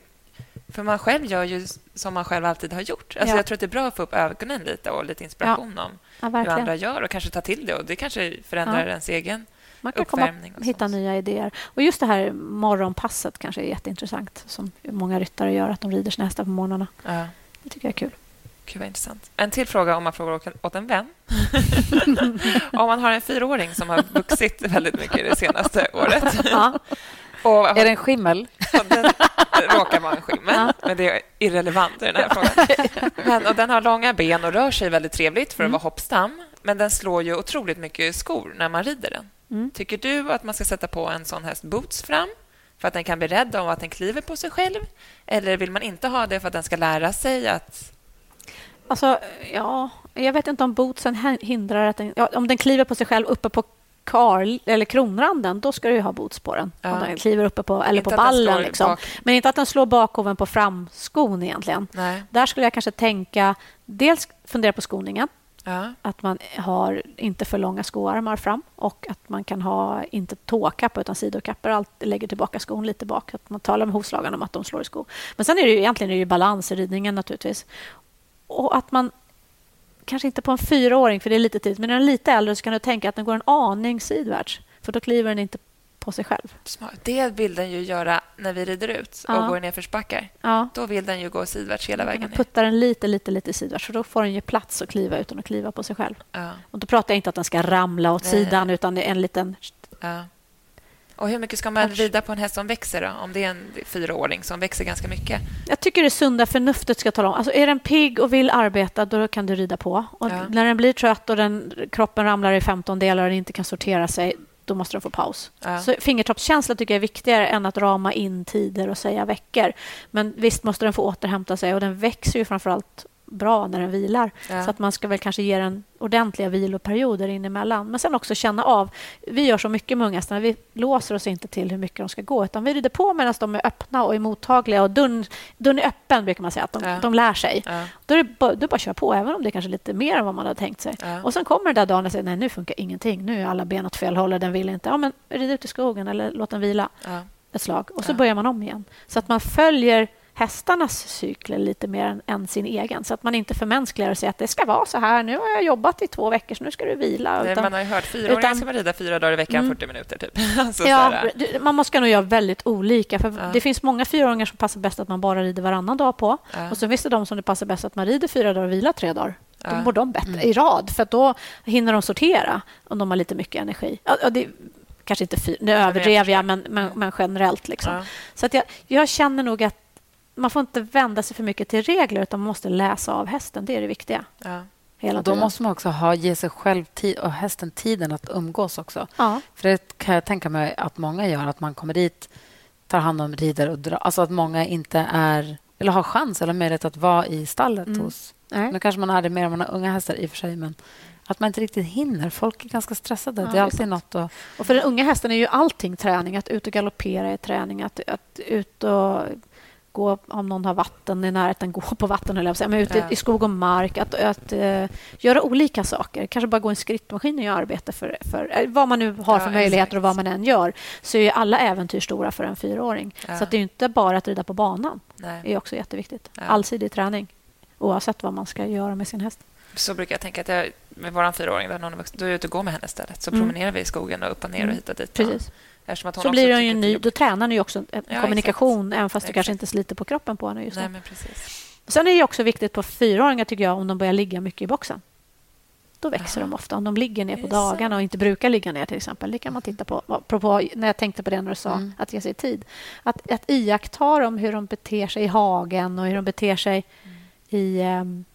för man själv gör ju som man själv alltid har gjort. Alltså ja. Jag tror att det är bra att få upp ögonen lite och lite inspiration ja. om hur andra gör och kanske ta till det. Och Det kanske förändrar ens egen man kan komma och hitta nya idéer. Och Just det här morgonpasset kanske är jätteintressant som många ryttare gör, att de rider sina hästar på morgnarna. Det tycker jag är kul. Gud, vad intressant. En till fråga om man frågar åt en vän. om man har en fyraåring som har vuxit väldigt mycket det senaste året. Ja. Och, är det en skimmel? Den råkar vara en skimmel, ja. men det är irrelevant i den här frågan. Men, och den har långa ben och rör sig väldigt trevligt för att mm. vara hoppstam. Men den slår ju otroligt mycket skor när man rider den. Mm. Tycker du att man ska sätta på en sån häst boots fram för att den kan bli rädd om att den kliver på sig själv? Eller vill man inte ha det för att den ska lära sig att... Alltså, ja, jag vet inte om bootsen hindrar att den... Ja, om den kliver på sig själv uppe på kar, eller kronranden, då ska du ha boots på den. Ja. Om den kliver uppe på, eller inte på ballen. Liksom. Men inte att den slår bakoven på framskon egentligen. Nej. Där skulle jag kanske tänka... Dels fundera på skoningen. Ja. Att man har inte för långa skoarmar fram och att man kan ha inte tåkappar utan sidokappar. Lägger tillbaka skon lite bak. Att man talar med hovslagarna om att de slår i sko. Men sen är det ju, egentligen är det ju balans i ridningen naturligtvis. Och att man kanske inte på en fyraåring, för det är lite tid, men när den är lite äldre så kan du tänka att den går en aning sidvärts. För då kliver den inte på sig själv. Smart. Det vill den ju göra när vi rider ut och ja. går i nedförsbackar. Ja. Då vill den ju gå sidvärts hela vägen ner. Puttar den lite, lite, lite sidvärts, för då får den ju plats att kliva utan att kliva på sig själv. Ja. Och Då pratar jag inte att den ska ramla åt Nej. sidan, utan det är en liten... Ja. Och hur mycket ska man rida på en häst som växer? Då? Om det är en fyraåring som växer ganska mycket. Jag tycker det sunda förnuftet ska tala om. Alltså är den pigg och vill arbeta, då kan du rida på. Och ja. När den blir trött och den, kroppen ramlar i 15 delar och den inte kan sortera sig, då måste den få paus. Ja. Så fingertoppskänsla tycker jag är viktigare än att rama in tider och säga veckor. Men visst måste den få återhämta sig och den växer ju framför allt bra när den vilar. Ja. Så att man ska väl kanske ge den ordentliga viloperioder inemellan. Men sen också känna av. Vi gör så mycket med unghästarna. Vi låser oss inte till hur mycket de ska gå utan vi rider på medan de är öppna och är mottagliga. Och dörren, dörren är öppen, brukar man säga. att De, ja. de lär sig. Ja. Då är det bara, då bara köra på, även om det är kanske lite mer än vad man hade tänkt sig. Och Sen kommer den där dagen och säger nej, nu funkar ingenting. Nu är alla ben åt fel håll och den vill inte. Ja, men rid ut i skogen eller låt den vila ett slag. Och så börjar man om igen. Så att man följer hästarnas cykler lite mer än, än, sin egen. Så att man inte förmänskligar och säger att det ska vara så här. Nu har jag jobbat i två veckor, så nu ska du vila. Nej, man har ju hört fyraåringar ska man rida fyra dagar i veckan, mm, 40 minuter. Typ. alltså, ja, man måste nog göra väldigt olika. För ja. Det finns många fyraåringar som passar bäst att man bara rider varannan dag på. Ja. Och så finns det de som det passar bäst att man rider fyra dagar och vilar tre dagar. Då mår de bättre mm. i rad, för då hinner de sortera om de har lite mycket energi. Ja, det, kanske inte fyra, nu överdrev jag, men, men, men generellt. Liksom. Så att jag, jag känner nog att man får inte vända sig för mycket till regler utan man måste läsa av hästen. Det är det viktiga. Ja. Hela då måste man också ha, ge sig själv tid, och hästen tiden att umgås också. Ja. För det kan jag tänka mig att många gör. Att man kommer dit, tar hand om, rider och drar. Alltså att många inte är eller har chans eller möjlighet att vara i stallet mm. hos... Nej. Nu kanske man har det mer om man har unga hästar i och för sig, men att man inte riktigt hinner. Folk är ganska stressade. Ja, det är alltid det är något att... Och för den unga hästen är ju allting träning. Att ut och galoppera är träning. Att, att ut och gå, om någon har vatten i närheten, gå på vatten, eller men ute ja. i skog och mark. Att, att uh, göra olika saker. Kanske bara gå en skrittmaskin och göra arbete för, för uh, vad man nu har ja, för möjligheter exakt. och vad man än gör. Så är alla äventyr stora för en fyraåring. Ja. Så det är inte bara att rida på banan. Nej. Det är också jätteviktigt. Allsidig träning, oavsett vad man ska göra med sin häst. Så brukar jag tänka att jag, med vår fyraåring, då är jag ute och går med henne istället. Så mm. promenerar vi i skogen och upp och ner och mm. hit och dit. Precis så blir det ju ny, då tränar ni också en ja, kommunikation exakt. även fast exakt. du kanske inte sliter på kroppen på henne. Just Nej, men precis. Sen är det också viktigt på fyraåringar tycker jag om de börjar ligga mycket i boxen. Då växer Aha. de ofta. Om de ligger ner på dagarna och inte brukar ligga ner till exempel. Det kan man titta på. Apropå, när jag tänkte på det när du sa mm. att ge sig tid. Att, att iaktta dem hur de beter sig i hagen och hur de beter sig mm. i, um,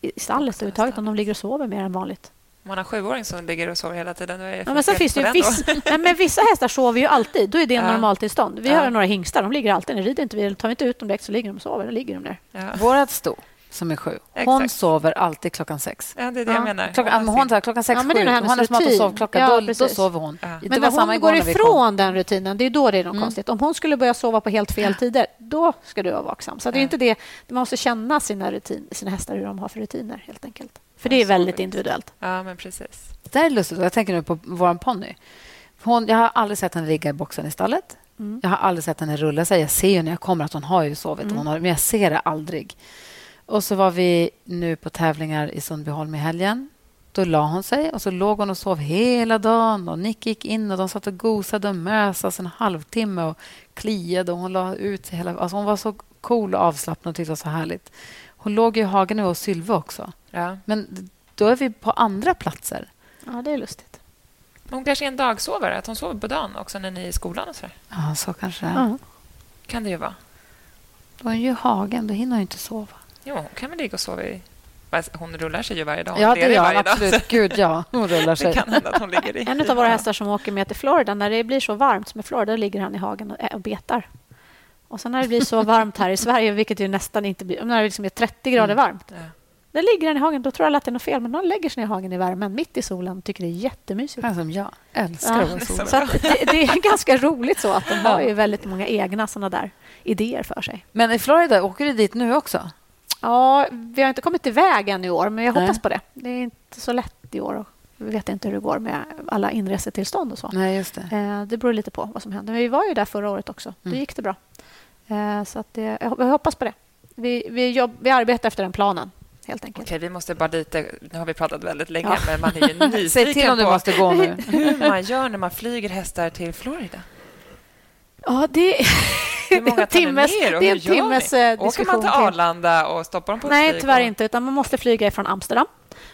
i stallet överhuvudtaget. Om de ligger och sover mer än vanligt. Om man har sjuåring som ligger och sover hela tiden, då är ja, men sen finns det viss, nej, men Vissa hästar sover ju alltid. Då är det ja. normaltillstånd. Vi ja. har några hingstar. De ligger alltid. Ni rider inte vi, tar vi inte ut dem direkt så ligger de och sover. Då ligger de där. Ja. Vårat sto som är sju. Hon Exakt. sover alltid klockan sex. Ja, det är det ja. jag menar. Klockan, hon, hon, klockan sex, ja, men det är hennes mat och sovklocka. Ja, då, då sover hon. Ja. Men när hon går ifrån den rutinen, det är då det är något mm. konstigt. Om hon skulle börja sova på helt fel tider, då ska du vara vaksam. Så det är inte det. Man måste känna sina, rutin, sina hästar, hur de har för rutiner, helt enkelt. För det är väldigt individuellt. Ja, men precis. Det är lustigt. Jag tänker nu på vår ponny. jag har aldrig sett henne ligga i boxen i stallet. Mm. Jag har aldrig sett henne rulla sig. Jag ser ju när jag kommer att hon har ju sovit, mm. hon har, men jag ser det aldrig. Och så var vi nu på tävlingar i Sundbyholm i helgen. Då la hon sig och så låg hon och sov hela dagen. Och Nick gick in och de satt och gosade och mösades en halvtimme och kliade och hon la ut sig hela... Alltså hon var så cool och avslappnad och tyckte det var så härligt. Hon låg ju i hagen nu hos Sylve också. Ja. Men då är vi på andra platser. Ja, det är lustigt. Hon kanske är en dagsovare, att hon sover på dagen också när ni är i skolan. Och så där. Ja, så kanske det. Ja. kan det ju vara. Då är hon ju i hagen. Då hinner hon ju inte sova. Jo, hon kan väl ligga och sova i... Hon rullar sig ju varje dag. Hon Ja, det gör hon dag, absolut. så Gud, ja. Hon rullar Det sig. kan hända att hon ligger i. En av våra hästar som åker med till Florida, när det blir så varmt som i Florida, ligger han i hagen och, och betar. Och sen när det blir så varmt här i Sverige, vilket ju nästan inte blir... När det liksom är 30 grader varmt, Ja. Då ligger han i hagen. Då tror alla att det är något fel, men de lägger sig i hagen i värmen mitt i solen och tycker det är jättemysigt. Han som jag älskar Ja, att vara i solen. Så det, det är ganska roligt så att de har ju väldigt många egna såna där idéer för sig. Men i Florida, åker du dit nu också? Ja, vi har inte kommit iväg än i år, men jag Nej. hoppas på det. Det är inte så lätt i år. Och vi vet inte hur det går med alla inresetillstånd och så. Nej, just det. Eh, Det beror lite på vad som händer. Men vi var ju där förra året också. Då Mm. gick det bra. Eh, Så att det, jag jag hoppas på det. Vi, vi, jobb, vi arbetar efter den planen, helt enkelt. Okej, vi måste bara lite... Nu har vi pratat väldigt länge, Ja. men man är ju nyfiken Säg till om du måste gå nu. hur man gör när man flyger hästar till Florida. Ja, det, Hur många tar ni timmes, ner och det är hur en gör timmes ni? eh, Åker man till. Arlanda och stoppar dem på Nej, tyvärr inte. Utan man måste flyga från Amsterdam.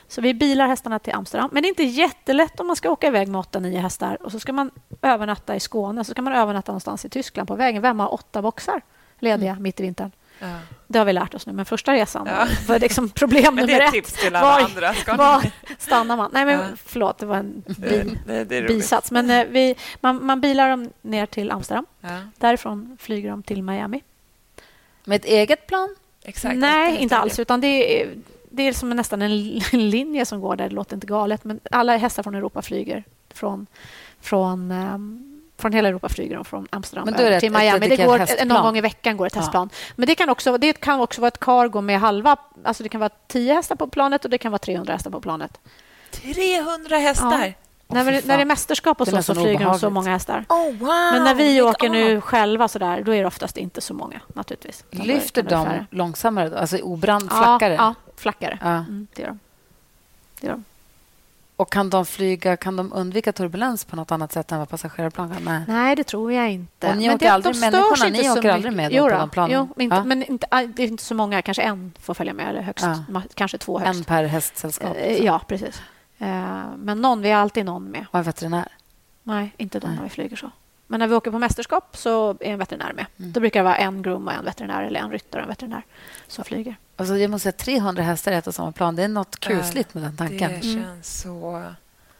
Så vi bilar hästarna till Amsterdam. Men det är inte jättelätt om man ska åka iväg med åtta, nio hästar och så ska man övernatta i Skåne. Så ska man övernatta någonstans i Tyskland på vägen. Vem har åtta boxar lediga mitt i vintern? Ja. Det har vi lärt oss nu. Men första resan Ja. var liksom problem Men det nummer är ett ett. tips till alla Var- andra. Ska ni- Var stannar man? Nej, men Ja. förlåt. Det var en Det, bi, det, det bisats. Men eh, vi, man, man bilar dem ner till Amsterdam. Ja, Därifrån flyger de till Miami. Med ett eget plan? exakt. Nej, inte alls. Utan det är, det är som nästan en en linje som går där. Det låter inte galet. Men alla hästar från Europa flyger från, från, ehm, från hela Europa flyger de från Amsterdam Men då är det till ett- ett Miami. Det dedikerat går, hästplan. någon gång i veckan går ett Ja. hästplan. Men det kan, också, det kan också vara ett cargo med halva... Alltså det kan vara 10 hästar på planet och det kan vara 300 hästar på planet. 300 hästar! när, fy vi, fan. när det är mästerskap och Det så, så flyger de så många hästar. Oh, wow! Men när vi åker nu själva så där, då är det oftast inte så många naturligtvis. Lyfter det de färre. långsammare? Då? Alltså obrand, Ja, flackare? Ja, flackare. Ja. Mm, det gör de. Det gör de. Och kan de flyga, kan de undvika turbulens på något annat sätt än vad passagerarplan kan? Nej. Nej, det tror jag inte. Och ni Men åker det- aldrig- de människorna, ni åker aldrig med då Jo på då, de planen? Jo, men, inte, Ja. men inte, det är inte så många. Kanske en får följa med, eller högst, Ja. kanske två högst. En per hästsällskap? Eh, ja, precis. Eh, men någon, vi har alltid någon med. Och en veterinär? Nej, inte de Nej. när vi flyger så. Men när vi åker på mästerskap så är en veterinär med. Mm. Då brukar det vara en groom och en veterinär eller en ryttare och en veterinär som flyger. Alltså, jag måste säga 300 hästar i ett och samma plan. Det är något kusligt med den tanken. Det känns så...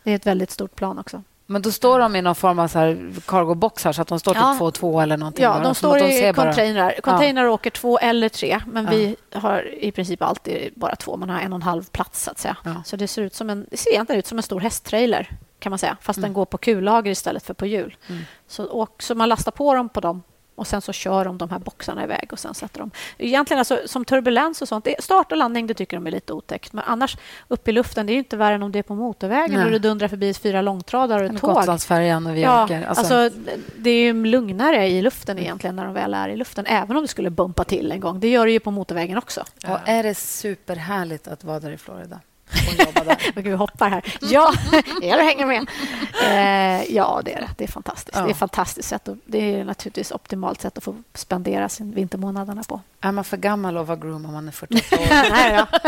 Det är ett väldigt stort plan också. Men då står de i någon form av så här cargo-boxar så att de står typ Ja. två och två eller någonting. Ja, bara. de står i bara- containrar. Containrar åker två eller tre, men Ja. vi har i princip alltid bara två. Man har en och en halv plats, så att säga. Ja. Så det ser, ut som en, det ser egentligen ut som en stor hästtrailer, kan man säga. Fast Mm. den går på kullager istället för på hjul. Mm. Så, och, så man lastar på dem på dem och sen så kör de de här boxarna iväg och sen sätter de... Egentligen alltså, som turbulens och sånt, start och landning det tycker de är lite otäckt. Men annars upp i luften, det är inte värre än om det är på motorvägen Nej. och det dundrar förbi fyra långtradare och ett tåg. Gotlandsfärjan och vi Ja, åker. alltså, det är ju lugnare i luften egentligen när de väl är i luften. Även om det skulle bumpa till en gång. Det gör det ju på motorvägen också. Och är det superhärligt att vara där i Florida? Men gud, vi hoppar här. Ja, jag hänger med. Eh, ja, det är det. Det är fantastiskt. Ja. Det är ett fantastiskt sätt. Och det är naturligtvis optimalt sätt att få spendera sin vintermånaderna på. Är man för gammal att vara groom om man är 48 år? Nej då.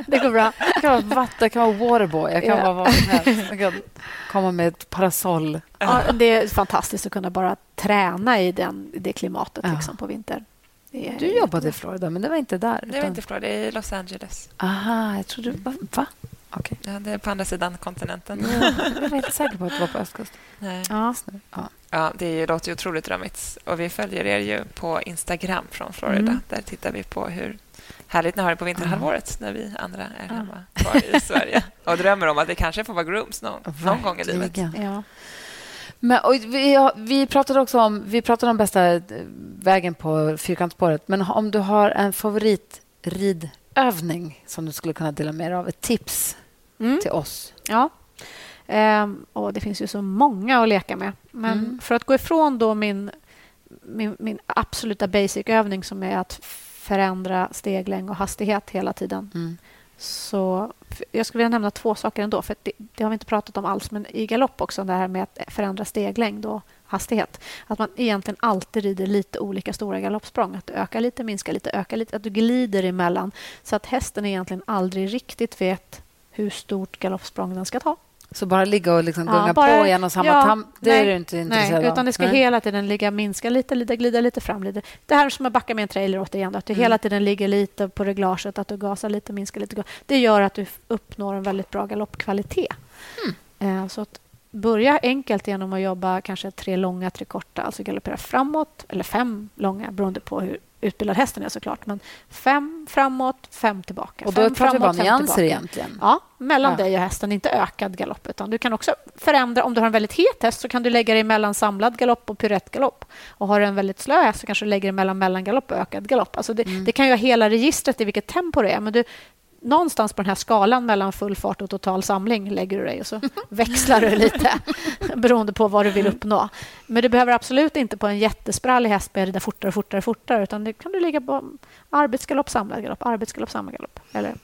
Det går bra. Jag kan vara vatten, jag kan vara waterboy, jag kan Ja. vara vad som helst. Jag kan komma med ett parasoll. Ja, det är fantastiskt att kunna bara träna i, den, i det klimatet Ja. liksom, på vintern. Du jobbade i Florida, men det var inte där. Det var inte Florida, det är i Los Angeles. Aha, jag trodde... Va? va? Okej. Ja, det är på andra sidan kontinenten. Ja, jag var inte säker på att det var på östkusten. Nej. Ja. Ja. Ja, det låter ju otroligt drömmigt. Och vi följer er ju på Instagram från Florida. Mm. Där tittar vi på hur härligt ni har det på vinterhalvåret när vi andra är hemma kvar i Sverige. Och drömmer om att vi kanske får vara grooms någon, någon gång i livet. Ja. Men, och vi, vi pratade också om, vi pratade om bästa vägen på fyrkantsspåret. Men om du har en favoritridövning som du skulle kunna dela med dig av, ett tips Mm. till oss. Ja. Ehm, och det finns ju så många att leka med. Men Mm. för att gå ifrån då min, min, min absoluta basic-övning som är att förändra steglängd och hastighet hela tiden. Mm. Så jag skulle vilja nämna två saker ändå. För det, det har vi inte pratat om alls, men i galopp också, det här med att förändra steglängd och hastighet. Att man egentligen alltid rider lite olika stora galoppsprång. Att du ökar lite, minskar lite, ökar lite. Att du glider emellan så att hästen egentligen aldrig riktigt vet hur stort galoppsprång den ska ta. Så bara ligga och liksom gunga ja, bara, på igen och samma ja, tam, det nej, är du inte intresserad nej, av? utan det ska nej. hela tiden ligga, minska lite, lite, glida lite fram lite. Det här är som att backa med en trailer återigen, att du mm. hela tiden ligger lite på reglaget, att du gasar lite, minskar lite. Det gör att du uppnår en väldigt bra galoppkvalitet. Mm. Eh, så att börja enkelt genom att jobba kanske tre långa, tre korta, alltså galoppera framåt, eller fem långa beroende på hur utbildad hästen är såklart. Men fem framåt, fem tillbaka. Och då fem pratar vi bara nyanser egentligen? Ja, mellan ja. dig och hästen, inte ökad galopp. Utan du kan också förändra, om du har en väldigt het häst så kan du lägga dig mellan samlad galopp och pyrettgalopp. Och har du en väldigt slö häst så kanske du lägger dig mellan mellangalopp och ökad galopp. Alltså det, mm. det kan ju ha hela registret i vilket tempo det är. Men du, någonstans på den här skalan mellan full fart och total samling lägger du dig och så växlar du lite beroende på vad du vill uppnå. Men du behöver absolut inte på en jättesprallig häst börja rida fortare, fortare, fortare utan det kan du ligga på arbetsgalopp, samlad galopp, arbetsgalopp, samlad galopp eller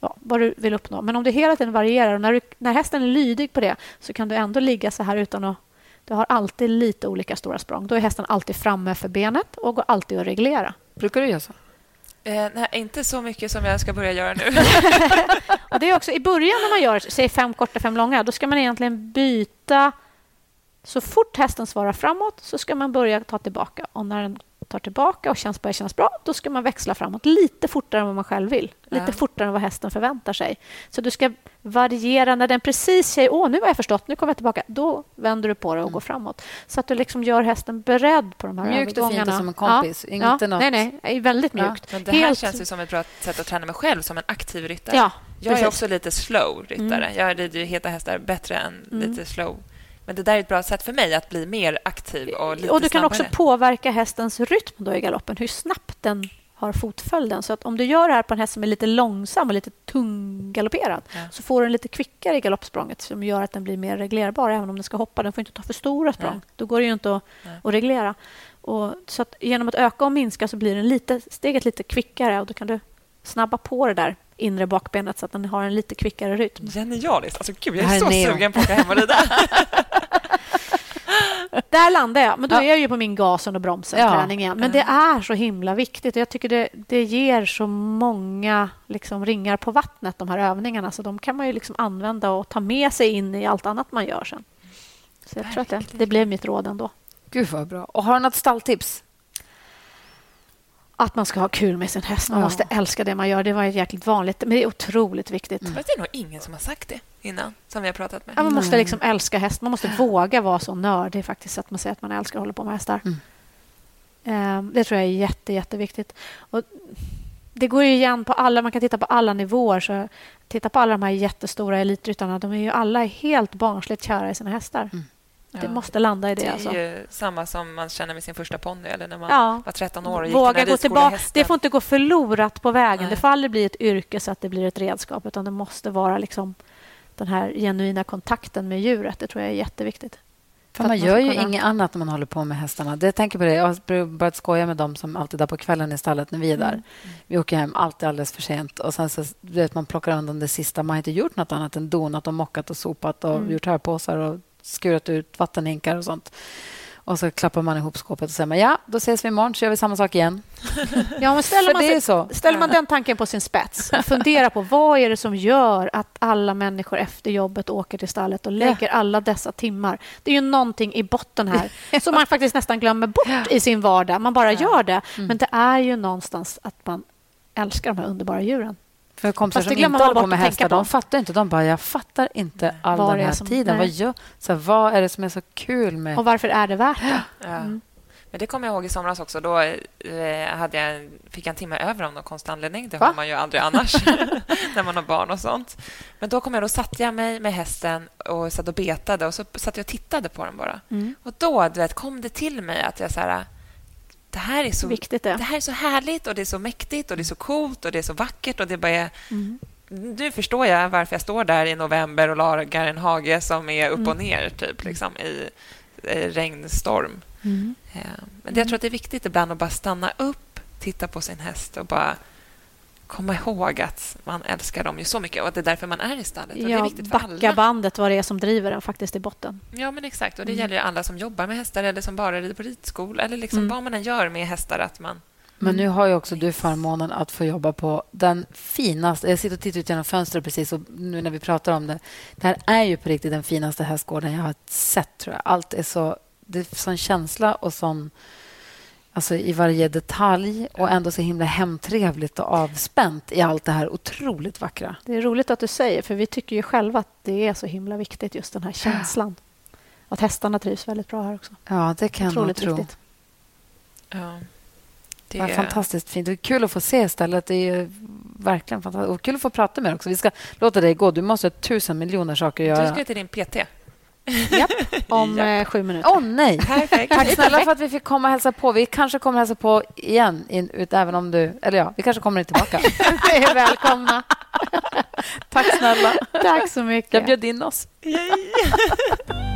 ja, vad du vill uppnå. Men om det hela tiden varierar och när, du, när hästen är lydig på det så kan du ändå ligga så här utan att du har alltid lite olika stora språng. Då är hästen alltid framme för benet och går alltid att reglera. Brukar du göra så? Eh, nej, inte så mycket som jag ska börja göra nu. och det är också I början när man gör säg fem korta, fem långa, då ska man egentligen byta... Så fort hästen svarar framåt så ska man börja ta tillbaka. Och när den tar tillbaka och känns, börjar kännas bra, då ska man växla framåt lite fortare än vad man själv vill. Lite ja. fortare än vad hästen förväntar sig. Så du ska variera. När den precis säger åh, nu har jag förstått, nu kommer jag tillbaka, då vänder du på det och går framåt. Så att du liksom gör hästen beredd på de här Mjukt och fint och som en kompis. Ja. Inget ja. Något... Nej, nej, väldigt mjukt. Ja. det här Helt... känns ju som ett bra sätt att träna mig själv som en aktiv ryttare. Ja, jag precis. är också lite slow ryttare. Mm. Jag rider heta hästar bättre än mm. lite slow men det där är ett bra sätt för mig att bli mer aktiv och lite Och du kan också påverka hästens rytm då i galoppen, hur snabbt den har fotföljden. Så att om du gör det här på en häst som är lite långsam och lite tunggalopperad ja. så får du en lite kvickare i galoppsprånget som gör att den blir mer reglerbar även om den ska hoppa. Den får inte ta för stora språng. Nej. Då går det ju inte att, att reglera. Och, så att genom att öka och minska så blir den lite, steget lite kvickare och då kan du snabba på det där inre bakbenet så att den har en lite kvickare rytm. Genialiskt! Alltså, gud, jag är så sugen på att åka hem och rida. Där landar jag. Men då är jag ju på min gasen och bromsen-träning igen. Men det är så himla viktigt. Jag tycker det, det ger så många liksom, ringar på vattnet, de här övningarna. Så de kan man ju liksom använda och ta med sig in i allt annat man gör sen. Så jag tror att det, det blev mitt råd ändå. Gud, vad bra. Och har du något stalltips? Att man ska ha kul med sin häst. Man ja. måste älska det man gör. Det var jäkligt vanligt, men det är otroligt viktigt. Mm. Det är nog ingen som har sagt det innan, som vi har pratat med. Ja, man måste liksom älska häst. Man måste våga vara så nördig faktiskt, att man säger att man älskar att hålla på med hästar. Mm. Um, det tror jag är jätte, jätteviktigt. Och det går ju igen på alla, man kan titta på alla nivåer. Så titta på alla de här jättestora elitryttarna. De är ju alla helt barnsligt kära i sina hästar. Mm. Det måste landa i det. Det är alltså. samma som man känner med sin första ponny eller när man ja. var 13 år och gick Våga gå tillbaka. Det får inte gå förlorat på vägen. Nej. Det får aldrig bli ett yrke så att det blir ett redskap utan det måste vara liksom den här genuina kontakten med djuret. Det tror jag är jätteviktigt. För man gör ju kunna... inget annat när man håller på med hästarna. Det, jag tänker på det. Jag har börjat skoja med dem som alltid är på kvällen i stallet när vi är där. Mm. Vi åker hem alltid alldeles för sent. Och sen så, vet, man plockar undan det sista. Man har inte gjort något annat än donat och mockat och sopat och mm. gjort hörpåsar och skurat ut vattenhinkar och sånt. Och så klappar man ihop skåpet och säger man, ja, då ses vi imorgon så gör vi samma sak igen. Ja, men ställer, man, sig, så. ställer man den tanken på sin spets och funderar på vad är det som gör att alla människor efter jobbet åker till stallet och lägger ja. alla dessa timmar. Det är ju någonting i botten här som man faktiskt nästan glömmer bort ja. i sin vardag. Man bara gör det. Mm. Men det är ju någonstans att man älskar de här underbara djuren. För kompisar som inte håller på med hästar, de fattar inte. De bara, jag fattar inte all var den här som, tiden. Vad, gör, så här, vad är det som är så kul med... Och varför är det värt det? Ja. Mm. Men det kommer jag ihåg i somras också. Då eh, hade jag, fick jag en timme över av någon konstig anledning. Det har man ju aldrig annars när man har barn och sånt. Men då kom jag, då satte jag mig med hästen och satt och betade och så satt jag och tittade på den bara. Mm. Och då du vet, kom det till mig att jag så här, det här är så viktigt. Det. det här är så härligt och det är så mäktigt och det är så coolt och det är så vackert och det bara är... Mm. Nu förstår jag varför jag står där i november och lagar en hage som är upp och mm. ner typ, liksom, i, i regnstorm. Mm. Ja. Men jag tror att det är viktigt ibland att bara stanna upp, titta på sin häst och bara komma ihåg att man älskar dem ju så mycket och att det är därför man är i stallet. Och det är Ja, viktigt för backa alla. bandet vad det är som driver den faktiskt i botten. Ja, men exakt. Och det Mm. gäller ju alla som jobbar med hästar eller som bara rider på ridskola eller liksom Mm. vad man än gör med hästar. Att man... Men nu har ju också du förmånen att få jobba på den finaste... Jag sitter och tittar ut genom fönstret precis och nu när vi pratar om det. Det här är ju på riktigt den finaste hästgården jag har sett, tror jag. Allt är så... Det är sån känsla och sån... Alltså i varje detalj och ändå så himla hemtrevligt och avspänt i allt det här otroligt vackra. Det är roligt att du säger, för vi tycker ju själva att det är så himla viktigt, just den här känslan. Att hästarna trivs väldigt bra här också. Ja, det kan jag nog Otroligt tro. viktigt. Ja, det är fantastiskt fint. Det är kul att få se stället. Det är ju verkligen fantastiskt. Och kul att få prata med dig också. Vi ska låta dig gå. Du måste ha tusen miljoner saker att Du göra. ska till din PT. Japp, om Japp. eh, sju minuter. Åh, nej! Perfekt. Tack snälla för att vi fick komma och hälsa på. Vi kanske kommer hälsa på igen, in, ut, även om du... Eller ja, vi kanske kommer tillbaka. Ni är välkomna. Tack snälla. Tack så mycket. Jag bjöd in oss.